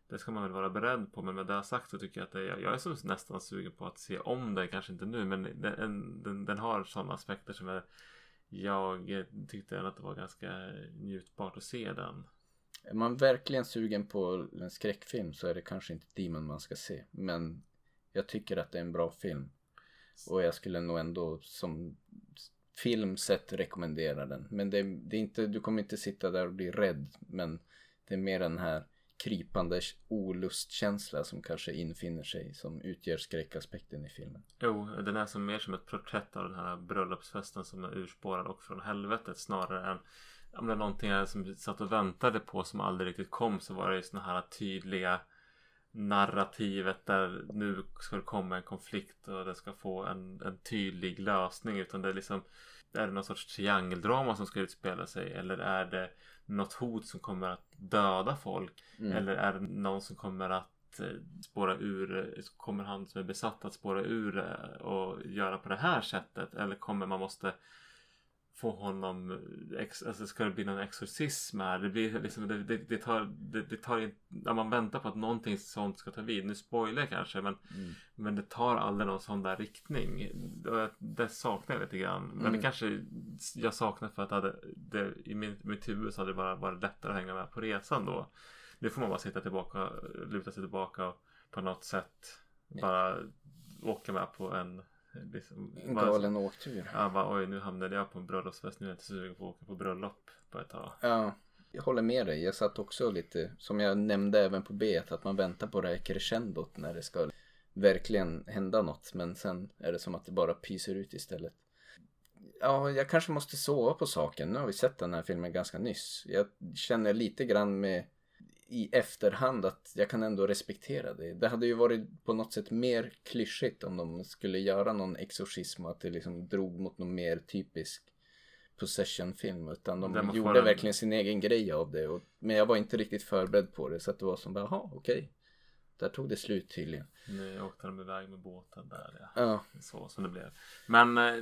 det ska man väl vara beredd på men med det sagt så tycker jag att det, jag, jag är så nästan sugen på att se om den. Kanske inte nu men den, den, den har sådana aspekter som är, jag tyckte att det var ganska njutbart att se den. Är man verkligen sugen på en skräckfilm så är det kanske inte Demon man ska se. Men jag tycker att det är en bra film. Och jag skulle nog ändå som film sett rekommendera den. Men det, det, är inte, du kommer inte sitta där och bli rädd. Men det är mer den här krypande olustkänsla som kanske infinner sig som utgör skräckaspekten i filmen. Jo, den är som mer som ett porträtt av den här bröllopsfesten som är urspårad och från helvetet snarare än om det är någonting som som satt och väntade på som aldrig riktigt kom så var det ju sådana här tydliga narrativet där nu ska det komma en konflikt och det ska få en, en tydlig lösning utan det är liksom är det någon sorts triangeldrama som ska utspela sig eller är det något hot som kommer att döda folk mm. eller är det någon som kommer att eh, spåra ur kommer han som är besatt att spåra ur eh, och göra på det här sättet eller kommer man måste få honom, ex, alltså ska det bli någon exorcism här? Det blir liksom, det, det, det tar, det, det, tar in, när man väntar på att någonting sånt ska ta vid. Nu spoilar jag kanske men, mm. men det tar aldrig någon sån där riktning. Det saknar jag lite grann. Men mm. det kanske jag saknar för att hade, det, i min, mitt huvud så hade det bara varit lättare att hänga med på resan då. Nu får man bara sitta tillbaka, luta sig tillbaka och på något sätt bara åka med på en Liksom, en galen bara, åktur. Ja, bara oj nu hamnade jag på en bröllopsfest. Nu är jag inte sugen på att åka på bröllop på ett tag. Ja, jag håller med dig. Jag satt också lite, som jag nämnde även på B, att man väntar på det här crescendot när det ska verkligen hända något. Men sen är det som att det bara pyser ut istället. Ja, jag kanske måste sova på saken. Nu har vi sett den här filmen ganska nyss. Jag känner lite grann med i efterhand att jag kan ändå respektera det. Det hade ju varit på något sätt mer klyschigt om de skulle göra någon exorcism och att det liksom drog mot någon mer typisk possession-film. Utan de gjorde verkligen sin egen grej av det. Och, men jag var inte riktigt förberedd på det så att det var som bara, jaha okej. Okay. Där tog det slut tydligen. Nu åkte de iväg med båten där. Ja. ja. Så som det blev. Men eh,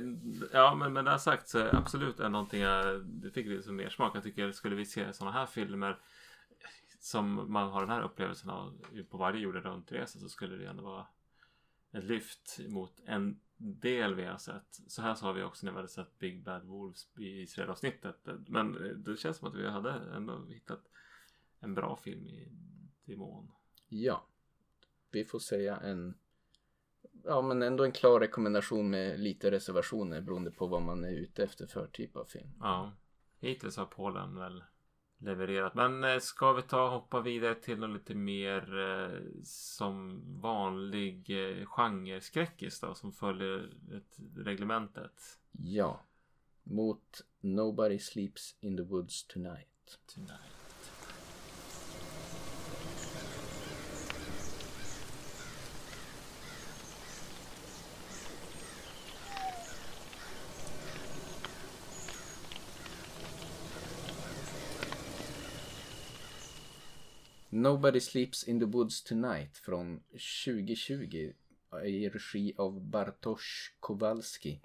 ja, men med det sagt så absolut är någonting jag det fick lite mer smak. Jag tycker skulle vi se sådana här filmer som man har den här upplevelsen av på varje jorden runt-resa så skulle det ändå vara ett lyft mot en del vi har sett. Så här sa vi också när vi hade sett Big Bad Wolves i Israel-avsnittet. Men det känns som att vi hade ändå hittat en bra film i Demon. Ja. Vi får säga en Ja men ändå en klar rekommendation med lite reservationer beroende på vad man är ute efter för typ av film. Ja. Hittills har Polen väl levererat. Men eh, ska vi ta och hoppa vidare till något lite mer eh, som vanlig eh, genreskräckis då som följer ett, reglementet? Ja. mot Nobody Sleeps in the Woods Tonight. Tonight. Nobody Sleeps in the Woods Tonight från 2020 i regi av Bartosz Kowalski.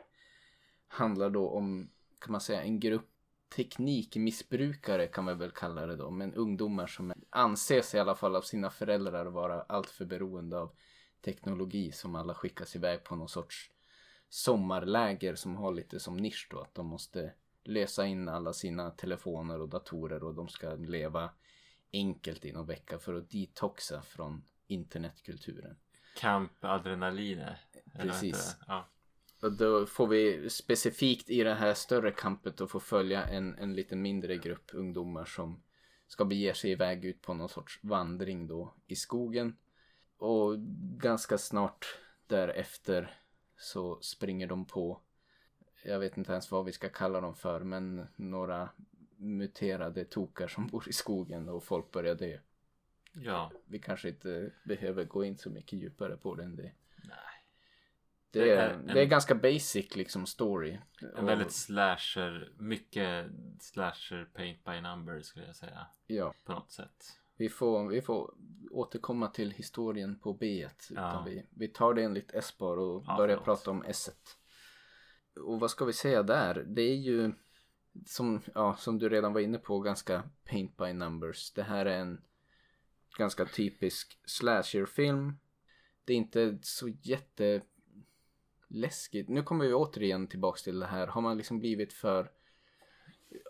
Handlar då om, kan man säga, en grupp teknikmissbrukare kan man väl kalla det då. Men ungdomar som anses i alla fall av sina föräldrar vara alltför beroende av teknologi som alla skickas iväg på någon sorts sommarläger som har lite som nisch då. Att de måste lösa in alla sina telefoner och datorer och de ska leva enkelt i någon vecka för att detoxa från internetkulturen. Camp Adrenaline. eller vad Precis. Ja. Och då får vi specifikt i det här större kampet att få följa en, en lite mindre grupp ungdomar som ska bege sig iväg ut på någon sorts vandring då i skogen. Och ganska snart därefter så springer de på, jag vet inte ens vad vi ska kalla dem för, men några muterade tokar som bor i skogen och folk börjar dö. ja. Vi kanske inte behöver gå in så mycket djupare på det än det. Nej. Det Det är, en- det är ganska basic liksom story. En Och- väldigt slasher, mycket slasher paint by number skulle jag säga. Ja, På något sätt. vi får, vi får återkomma till historien på B. Utan Ja. vi, vi tar det enligt S bara och Ja, börjar förlåt. prata om S. Och vad ska vi säga där? Det är ju som, ja, som du redan var inne på ganska paint by numbers. Det här är en ganska typisk slasherfilm. Det är inte så jätte läskigt. Nu kommer vi återigen tillbaks till det här. Har man liksom blivit för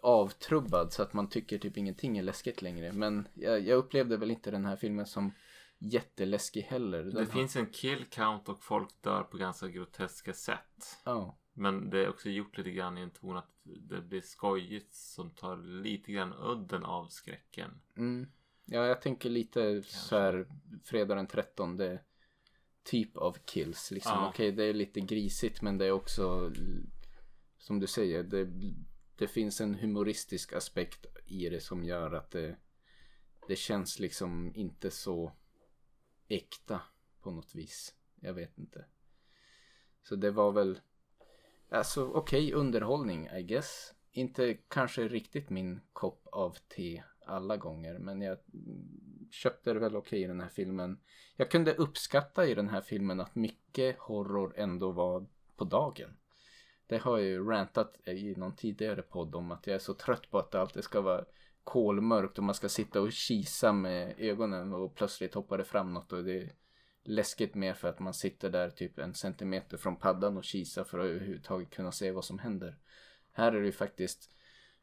avtrubbad så att man tycker typ ingenting är läskigt längre. Men jag, jag upplevde väl inte den här filmen som jätteläskig heller. Den Det har- finns en kill count och folk dör på ganska groteska sätt. Ja, Men det är också gjort lite grann i en ton att det blir skojigt som tar lite grann udden av skräcken. mm. ja jag tänker lite så här fredag den 13 typ av kills. Liksom. Ja. Okej, det är lite grisigt men det är också som du säger, det, det finns en humoristisk aspekt i det som gör att det, det känns liksom inte så äkta på något vis. Jag vet inte. Så det var väl Alltså okej underhållning I guess. Inte kanske riktigt min kopp av te alla gånger men jag köpte det väl okej i den här filmen. Jag kunde uppskatta i den här filmen att mycket horror ändå var på dagen. Det har jag ju rantat i någon tidigare podd om att jag är så trött på att det alltid ska vara kolmörkt och man ska sitta och kisa med ögonen och plötsligt hoppar det fram något och det är läskigt mer för att man sitter där typ en centimeter från paddan och kisar för att överhuvudtaget kunna se vad som händer. Här är det ju faktiskt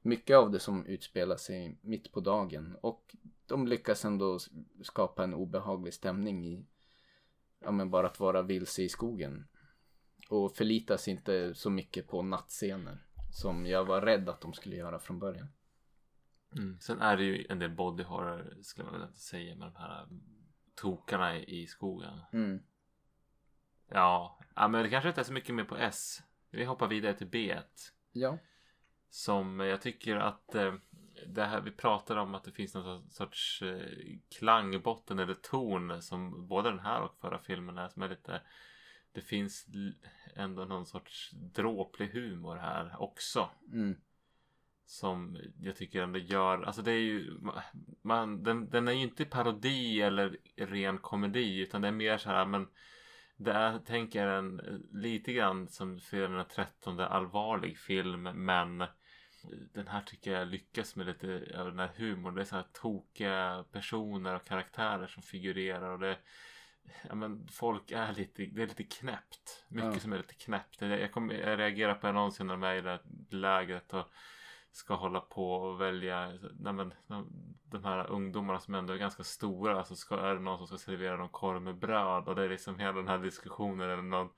mycket av det som utspelar sig mitt på dagen och de lyckas ändå skapa en obehaglig stämning i ja men bara att vara vilse i skogen och förlitas inte så mycket på nattscener som jag var rädd att de skulle göra från början. Mm, sen är det ju en del body horror skulle man väl inte säga med de här tokarna i skogen. Mm. Ja, ja men det kanske inte är så mycket mer på S. Vi hoppar vidare till B. Ja. Som jag tycker att eh, det här vi pratar om att det finns någon sorts eh, klangbotten eller ton som både den här och förra filmen är som är lite det finns ändå någon sorts dråplig humor här också. Mm. Som jag tycker ändå gör, alltså det är ju man, den, den är ju inte parodi eller ren komedi utan det är mer så här men det är, tänker jag, en lite grann som för den 13 allvarlig film men den här tycker jag lyckas med lite av den här humorn. Det är så här tokiga personer och karaktärer som figurerar och det Ja men folk är lite, det är lite knäppt. Mycket Ja. som är lite knäppt. Jag, kom, jag reagerar på en annons när de är i det här lägret och ska hålla på och välja nej men, de, här ungdomarna som ändå är ganska stora så ska, är det någon som ska servera dem korv med bröd och det är liksom hela den här diskussionen eller någon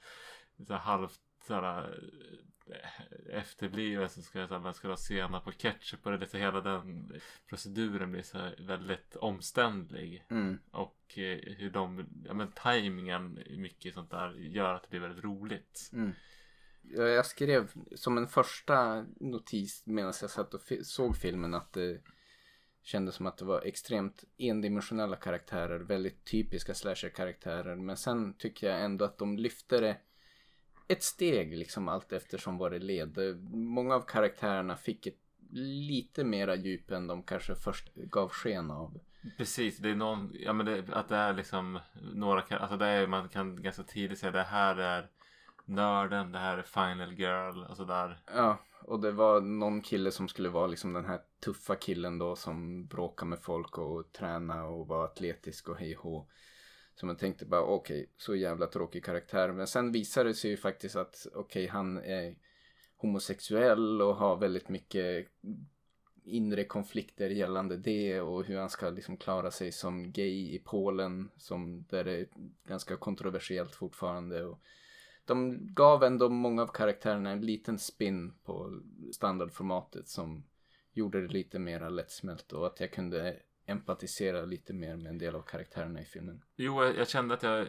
så här halvt så här, eh, efterbliven som ska säga man ska ha senap och ketchup och det är lite hela den proceduren blir så här väldigt omständlig Mm. och eh, hur de, ja men tajmingen mycket sånt där gör att det blir väldigt roligt. Mm. Jag skrev som en första notis medan jag satt och såg filmen att det kändes som att det var extremt endimensionella karaktärer, väldigt typiska slasher-karaktärer. Men sen tycker jag ändå att de lyfte det ett steg liksom allt eftersom vad det led. Många av karaktärerna fick ett lite mera djup än de kanske först gav sken av. Precis, det är någon, ja men det, att det är liksom några, alltså det är, man kan ganska tidigt säga det här är nörden, det här är final girl och sådär. Ja, och det var någon kille som skulle vara liksom den här tuffa killen då som bråkar med folk och träna och var atletisk och hej och hå. Så man tänkte bara okej, så jävla tråkig karaktär. Men sen visade det sig ju faktiskt att okej, han är homosexuell och har väldigt mycket inre konflikter gällande det och hur han ska liksom klara sig som gay i Polen som där det är ganska kontroversiellt fortfarande. Och de gav ändå många av karaktärerna en liten spin på standardformatet som gjorde det lite mer lättsmält och att jag kunde empatisera lite mer med en del av karaktärerna i filmen. Jo, jag, kände att jag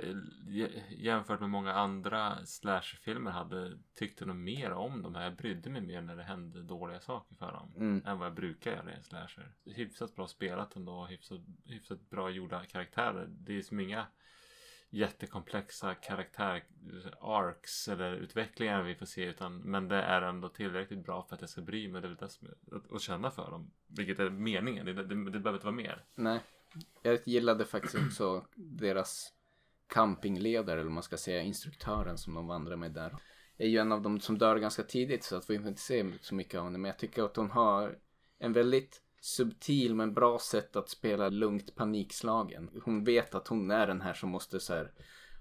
jämfört med många andra slasherfilmer hade tyckte nog mer om dem här. Jag brydde mig mer när det hände dåliga saker för dem. Mm. Än vad jag brukar göra i slasher. Hyfsat bra spelat ändå. Hyfsat, hyfsat bra gjorda karaktärer. Det är som inga jättekomplexa karaktär arcs eller utvecklingar vi får se utan men det är ändå tillräckligt bra för att jag ska bry mig det känna för dem vilket är meningen. Det, det, det behöver inte vara mer. Nej, jag gillade faktiskt också deras campingledare eller vad man ska säga, instruktören som de vandrar med där. Är ju en av dem som dör ganska tidigt så att vi får inte se så mycket av henne. Men jag tycker att hon har en väldigt subtil men bra sätt att spela lugnt panikslagen. Hon vet att hon är den här som måste så här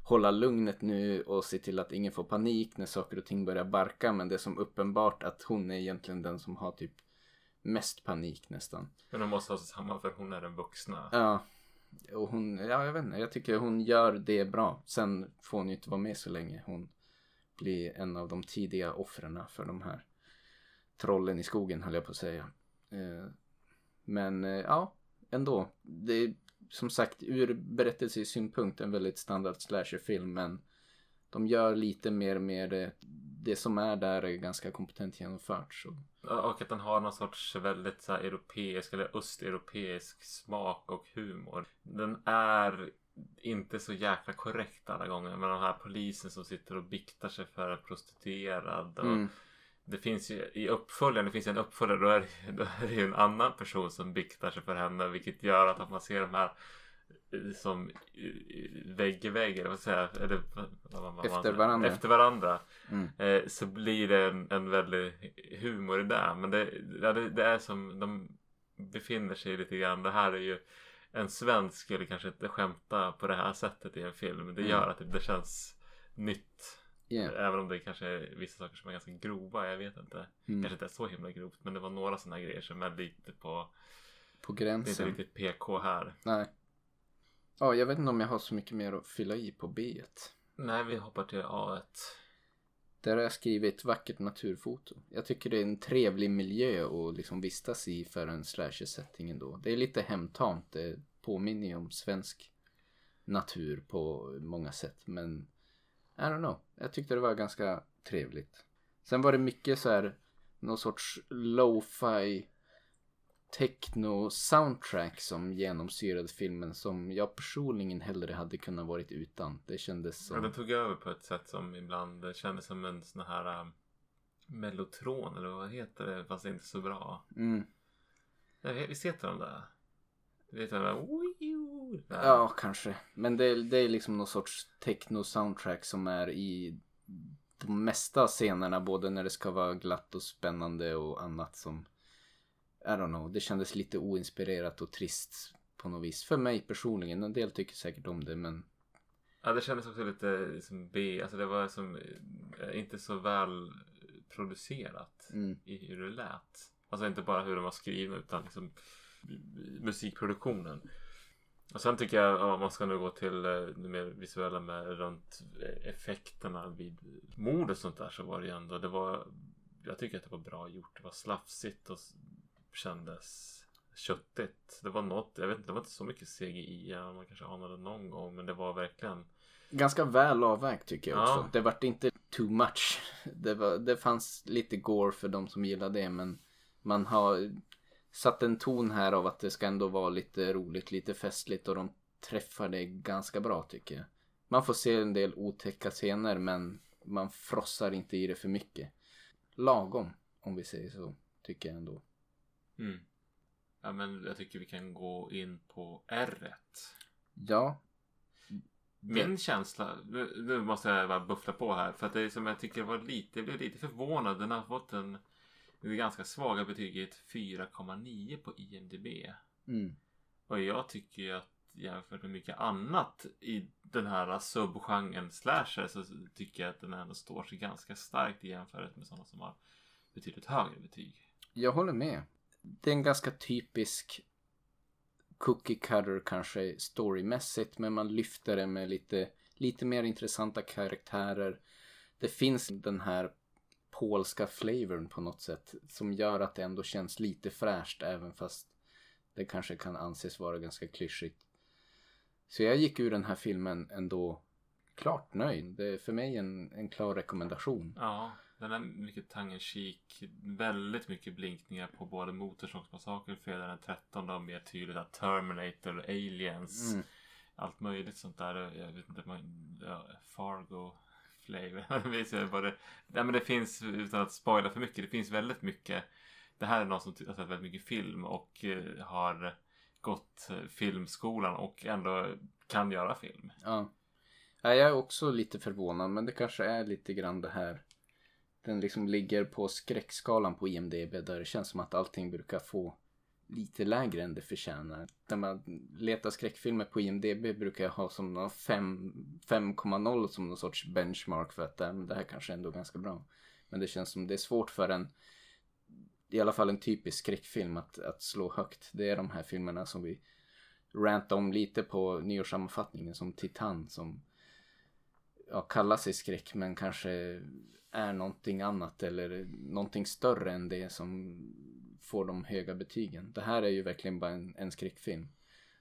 hålla lugnet nu och se till att ingen får panik när saker och ting börjar barka men det är som uppenbart att hon är egentligen den som har typ mest panik nästan. men de måste ha sig samman för hon är den vuxna Ja. Och hon, ja jag vet inte, jag tycker hon gör det bra. Sen får hon ju inte vara med så länge. Hon blir en av de tidiga offren för de här trollen i skogen höll jag på att säga. Eh, Men eh, ja, ändå. Det är som sagt ur berättelsesynpunkt en väldigt standard slasherfilm men de gör lite mer med det. Det som är där är ganska kompetent genomfört. Så. Och att den har någon sorts väldigt så europeisk eller östeuropeisk smak och humor. Den är inte så jäkla korrekt alla gånger. Men den här polisen som sitter och biktar sig för en prostituerad. Och Mm. Det finns ju i uppföljaren, det finns en uppföljare. Då är, då är det ju en annan person som biktar sig för henne. Vilket gör att man ser de här eh, som vägg i vägg eller vad säger jag? Eller, vad- vad- Efter varandra. Efter varandra. Mm. Eh, så blir det en, en väldig humor i det. Men det, ja, det, det är som de befinner sig lite grann. Det här är ju en svensk skulle kanske inte skämta på det här sättet i en film. Det Mm. gör att det, det känns nytt. Yeah. Även om det kanske är vissa saker som är ganska grova. Jag vet inte. Mm. Kanske inte är så himla grovt. Men det var några sådana grejer som är lite på. På Det är inte gränsen. riktigt PK här. Nej. Ja, jag vet inte om jag har så mycket mer att fylla i på B. Nej, vi hoppar till A1. Där har jag skrivit vackert naturfoto. Jag tycker det är en trevlig miljö att liksom vistas i för en slasher-setting ändå. Det är lite hemtamt. Det påminner ju om svensk natur på många sätt. Men I don't know. Jag tyckte det var ganska trevligt. Sen var det mycket så här någon sorts lo-fi techno soundtrack som genomsyrade filmen som jag personligen hellre hade kunnat varit utan. Det kändes Ja, som... den tog över på ett sätt som ibland kändes som en sån här um, mellotron eller vad heter det fast det inte så bra. Mm. Jag vet, visst heter de där? Du vet den där? Där. Ja, kanske. Men det, är- det är liksom någon sorts techno-soundtrack som är i de mesta scenerna. Både när det ska vara glatt och spännande och annat som... I don't know. Det kändes lite oinspirerat och trist på något vis. För mig personligen. En del tycker säkert om det men... Ja, det kändes också lite som B. Alltså det var som eh, inte så väl producerat Mm. i hur det lät. Alltså inte bara hur de var skrivna utan liksom musikproduktionen. Och sen tycker jag, ja, man ska nu gå till eh, det mer visuella med runt eh, effekterna vid mord och sånt där så var det ju ändå, det var, jag tycker att det var bra gjort. Det var slafsigt och kändes köttigt. Det var något, jag vet inte, det var inte så mycket CGI, man kanske anade någon gång, men det var verkligen Ganska väl avvägt tycker jag också. Ja. Det vart inte too much. Det, var, det fanns lite gore för de som gillar det men man har satt en ton här av att det ska ändå vara lite roligt, lite festligt och de träffar det ganska bra tycker jag. Man får se en del otäcka scener men man frossar inte i det för mycket. Lagom, om vi säger så, tycker jag ändå. Mm. Ja, men jag tycker vi kan gå in på R. Ja. Min känsla, nu, nu måste jag bara buffla på här. För att det är som jag tycker var lite, jag blev lite förvånad. Den har fått en, en ganska svaga betyget 4,9 på IMDB. Mm. Och jag tycker ju att jämfört med mycket annat i den här subgenren slasher så tycker jag att den ändå står sig ganska starkt i jämförelse med sådana som har betydligt högre betyg. Jag håller med. Det är en ganska typisk cookie cutter kanske storymässigt men man lyfter det med lite, lite mer intressanta karaktärer. Det finns den här polska flavorn på något sätt som gör att det ändå känns lite fräscht även fast det kanske kan anses vara ganska klyschigt. Så jag gick ur den här filmen ändå klart nöjd. Det är för mig en, en klar rekommendation. Ja, den är mycket tangentjik. Väldigt mycket blinkningar på både Motorsågsmassakern, Fredag den 13 och mer tydligt att Terminator, Aliens. Mm. Allt möjligt sånt där. Jag vet inte, man, ja, Fargo flavor. Visst, nej, men det finns, utan att spoila för mycket, det finns väldigt mycket. Det här är någon som har sett väldigt mycket film och eh, har gått eh, filmskolan och ändå kan göra film. Ja. ja. Jag är också lite förvånad men det kanske är lite grann det här. Den liksom ligger på skräckskalan på IMDB där det känns som att allting brukar få lite lägre än det förtjänar. När man letar skräckfilmer på IMDB brukar jag ha som 5,0 som någon sorts benchmark för att äh, det här kanske ändå är ganska bra. Men det känns som det är svårt för en i alla fall en typisk skräckfilm att, att slå högt. Det är de här filmerna som vi rantade om lite på nyårssammanfattningen som Titan som ja, kallar sig skräck men kanske är någonting annat eller någonting större än det som får de höga betygen. Det här är ju verkligen bara en, en skräckfilm.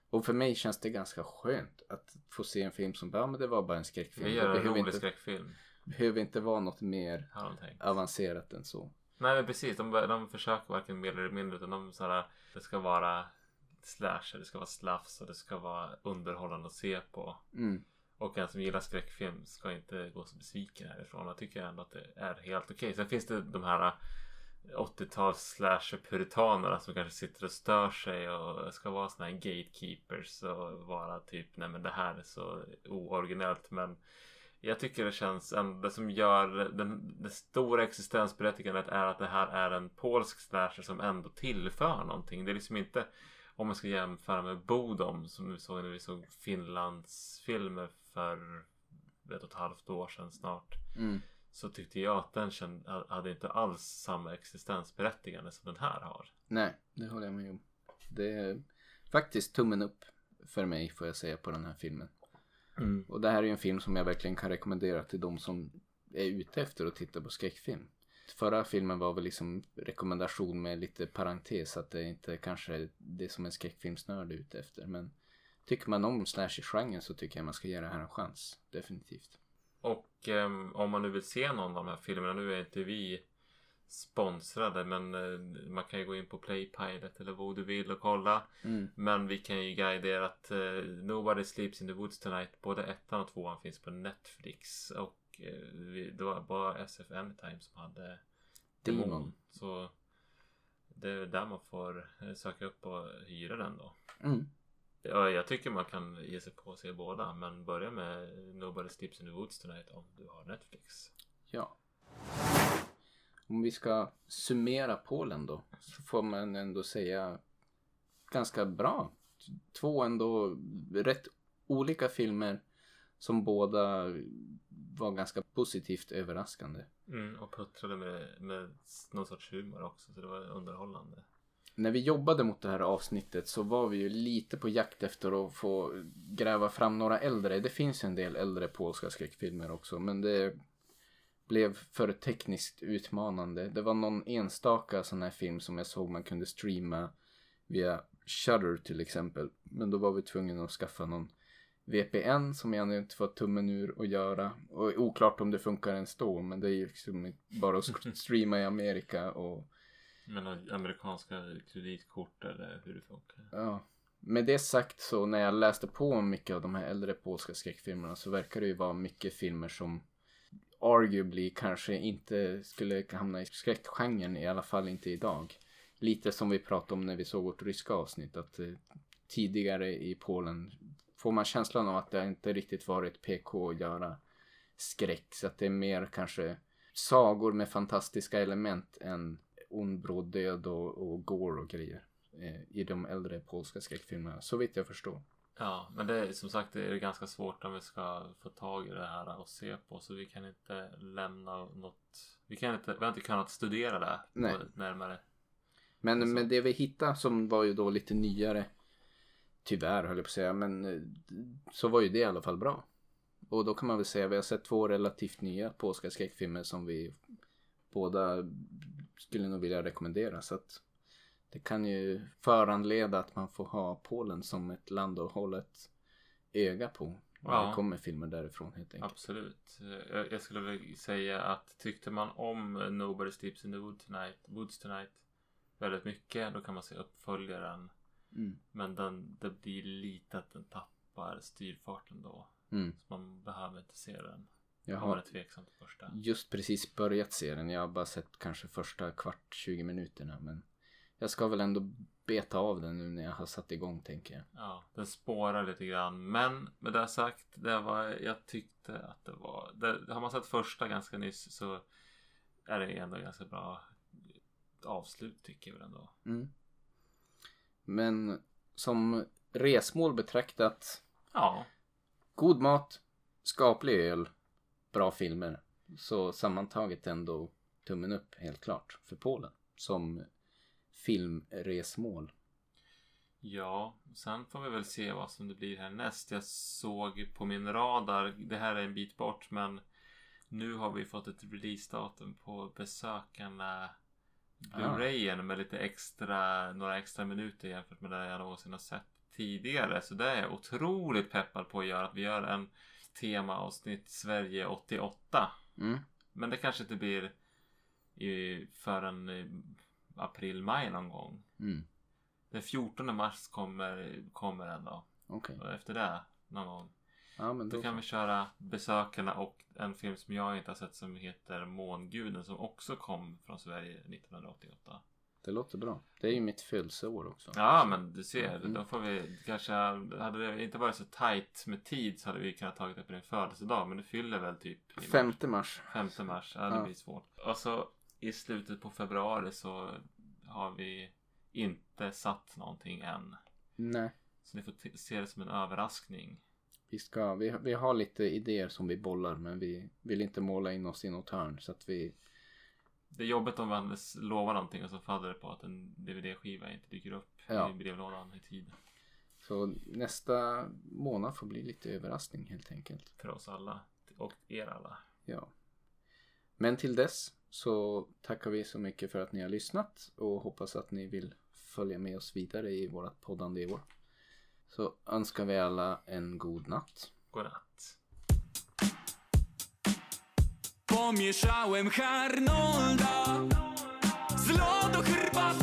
Och för mig känns det ganska skönt att få se en film som bara, ja men det var bara en skräckfilm. Vi gör en rolig inte, skräckfilm. behöver inte vara något mer avancerat än så. Nej men precis, de, de försöker varken mer eller mindre utan de såhär, det ska vara slasher, det ska vara slafs och det ska vara underhållande att se på. Mm. Och en som gillar skräckfilm ska inte gå så besviken härifrån. Jag tycker ändå att det är helt okej. Okay. Sen finns det de här eh, 80-tals slasher-puritanerna som kanske sitter och stör sig och ska vara såna här gatekeepers och vara typ nej men det här är så ooriginellt men jag tycker det känns, ändå. det som gör den, det stora existensberättigandet är att det här är en polsk slasher som ändå tillför någonting. Det är liksom inte om man ska jämföra med Bodom som vi såg när vi såg Finlands filmer för ett och ett halvt år sedan snart. Mm. Så tyckte jag att den känd, hade inte alls samma existensberättigande som den här har. Nej, det håller jag med om. Det är faktiskt tummen upp för mig får jag säga på den här filmen. Mm. Och det här är ju en film som jag verkligen kan rekommendera till de som är ute efter att titta på skräckfilm. Förra filmen var väl liksom rekommendation med lite parentes att det inte kanske är det som en skräckfilmsnörd är ute efter. Men tycker man om slasher-genren så tycker jag man ska ge det här en chans. Definitivt. Och um, om man nu vill se någon av de här filmerna, nu är inte vi sponsrade men uh, man kan ju gå in på Playpilot eller vad du vill och kolla. Mm. Men vi kan ju guida er att uh, Nobody Sleeps in the Woods Tonight, både ettan och tvåan finns på Netflix. Och uh, vi, det var bara SF Anytime som hade Demon. Demon. Så det är där man får söka upp och hyra den då. Mm. Ja, jag tycker man kan ge sig på att se båda. Men börja med Nobody Sleeps in the Woods Tonight om du har Netflix. Ja. Om vi ska summera Polen då. Så får man ändå säga ganska bra. Två ändå rätt olika filmer. Som båda var ganska positivt överraskande. Mm, och puttrade med, med någon sorts humor också. Så det var underhållande. När vi jobbade mot det här avsnittet så var vi ju lite på jakt efter att få gräva fram några äldre. Det finns en del äldre polska skräckfilmer också men det blev för tekniskt utmanande. Det var någon enstaka sån här film som jag såg man kunde streama via Shudder till exempel. Men då var vi tvungna att skaffa någon VPN som jag inte fått tummen ur att göra. Och oklart om det funkar ens då, men det är ju liksom bara att streama i Amerika och men amerikanska kreditkort eller hur det funkar. ja. Med det sagt så när jag läste på om mycket av de här äldre polska skräckfilmerna så verkar det ju vara mycket filmer som arguably kanske inte skulle hamna i skräckgenren, i alla fall inte idag. Lite som vi pratade om när vi såg vårt ryska avsnitt, att eh, tidigare i Polen får man känslan av att det inte riktigt varit PK att göra skräck. Så att det är mer kanske sagor med fantastiska element än ond bråd död och, och gore och grejer. Eh, I de äldre polska skräckfilmerna, så vitt jag förstår. Ja, men det är som sagt det är ganska svårt om vi ska få tag i det här och se på så vi kan inte lämna något. Vi kan inte, vi har inte kunnat studera det Nej. närmare. Men, Så. men det vi hittade som var ju då lite nyare. Tyvärr höll jag på att säga. Men eh, så var ju det i alla fall bra. Och då kan man väl säga vi har sett två relativt nya polska skräckfilmer som vi båda skulle nog vilja rekommendera. Så att det kan ju föranleda att man får ha Polen som ett land att hålla ett öga på. När Ja. det kommer filmer därifrån helt enkelt. Absolut. Eh, Jag, jag skulle väl säga att tyckte man om Nobody Sleeps in the Wood tonight, Woods Tonight väldigt mycket då kan man se uppföljaren. Mm. Men den, det blir lite att den tappar styrfarten då. Mm. Så man behöver inte se den. Jag har tveksam till första. just precis börjat se den. Jag har bara sett kanske första kvart 20 minuterna. Men jag ska väl ändå beta av den nu när jag har satt igång tänker jag. Ja, den spårar lite grann. Men med det sagt, det var, jag tyckte att det var... Det, har man sett första ganska nyss så är det ändå ganska bra avslut tycker jag väl ändå. Mm. Men som resmål betraktat. Ja, God mat, skaplig öl, bra filmer. Så sammantaget ändå tummen upp helt klart för Polen. Som filmresmål. Ja, sen får vi väl se vad som det blir härnäst. Jag såg på min radar, det här är en bit bort men nu har vi fått ett releasedatum på besökarna Blu-rayen med lite extra, några extra minuter jämfört med det jag någonsin har sett tidigare. Så det är jag otroligt peppad på att göra. Att vi gör en temaavsnitt Sverige 88. Mm. Men det kanske inte blir i, förrän april, maj någon gång. Mm. Den 14 mars kommer, kommer den då. Okej. Och efter det någon gång. Ja Då då kan vi köra Besökarna och en film som jag inte har sett som heter Månguden som också kom från Sverige 1988. Det låter bra. Det är ju mitt födelseår också. Ja men du ser, Mm. då får vi kanske, hade det inte varit så tight med tid så hade vi kunnat tagit det på din födelsedag men du fyller väl typ i mars. 5 mars. 5 mars, ja det Ja. blir svårt. Och så i slutet på februari så har vi inte satt någonting än. Nej. Så ni får se det som en överraskning. Vi, ska, vi, vi har lite idéer som vi bollar men vi vill inte måla in oss i något hörn så att vi Det är jobbigt om man lovar någonting och så faller det på att en DVD-skiva inte dyker upp Ja. i brevlådan i tid. Så nästa månad får bli lite överraskning helt enkelt. För oss alla och er alla. Ja. Men till dess så tackar vi så mycket för att ni har lyssnat och hoppas att ni vill följa med oss vidare i vårt poddande i år. Så önskar vi alla en god natt. Godnatt. Pomieszałem Harnolda Z lodu herbatą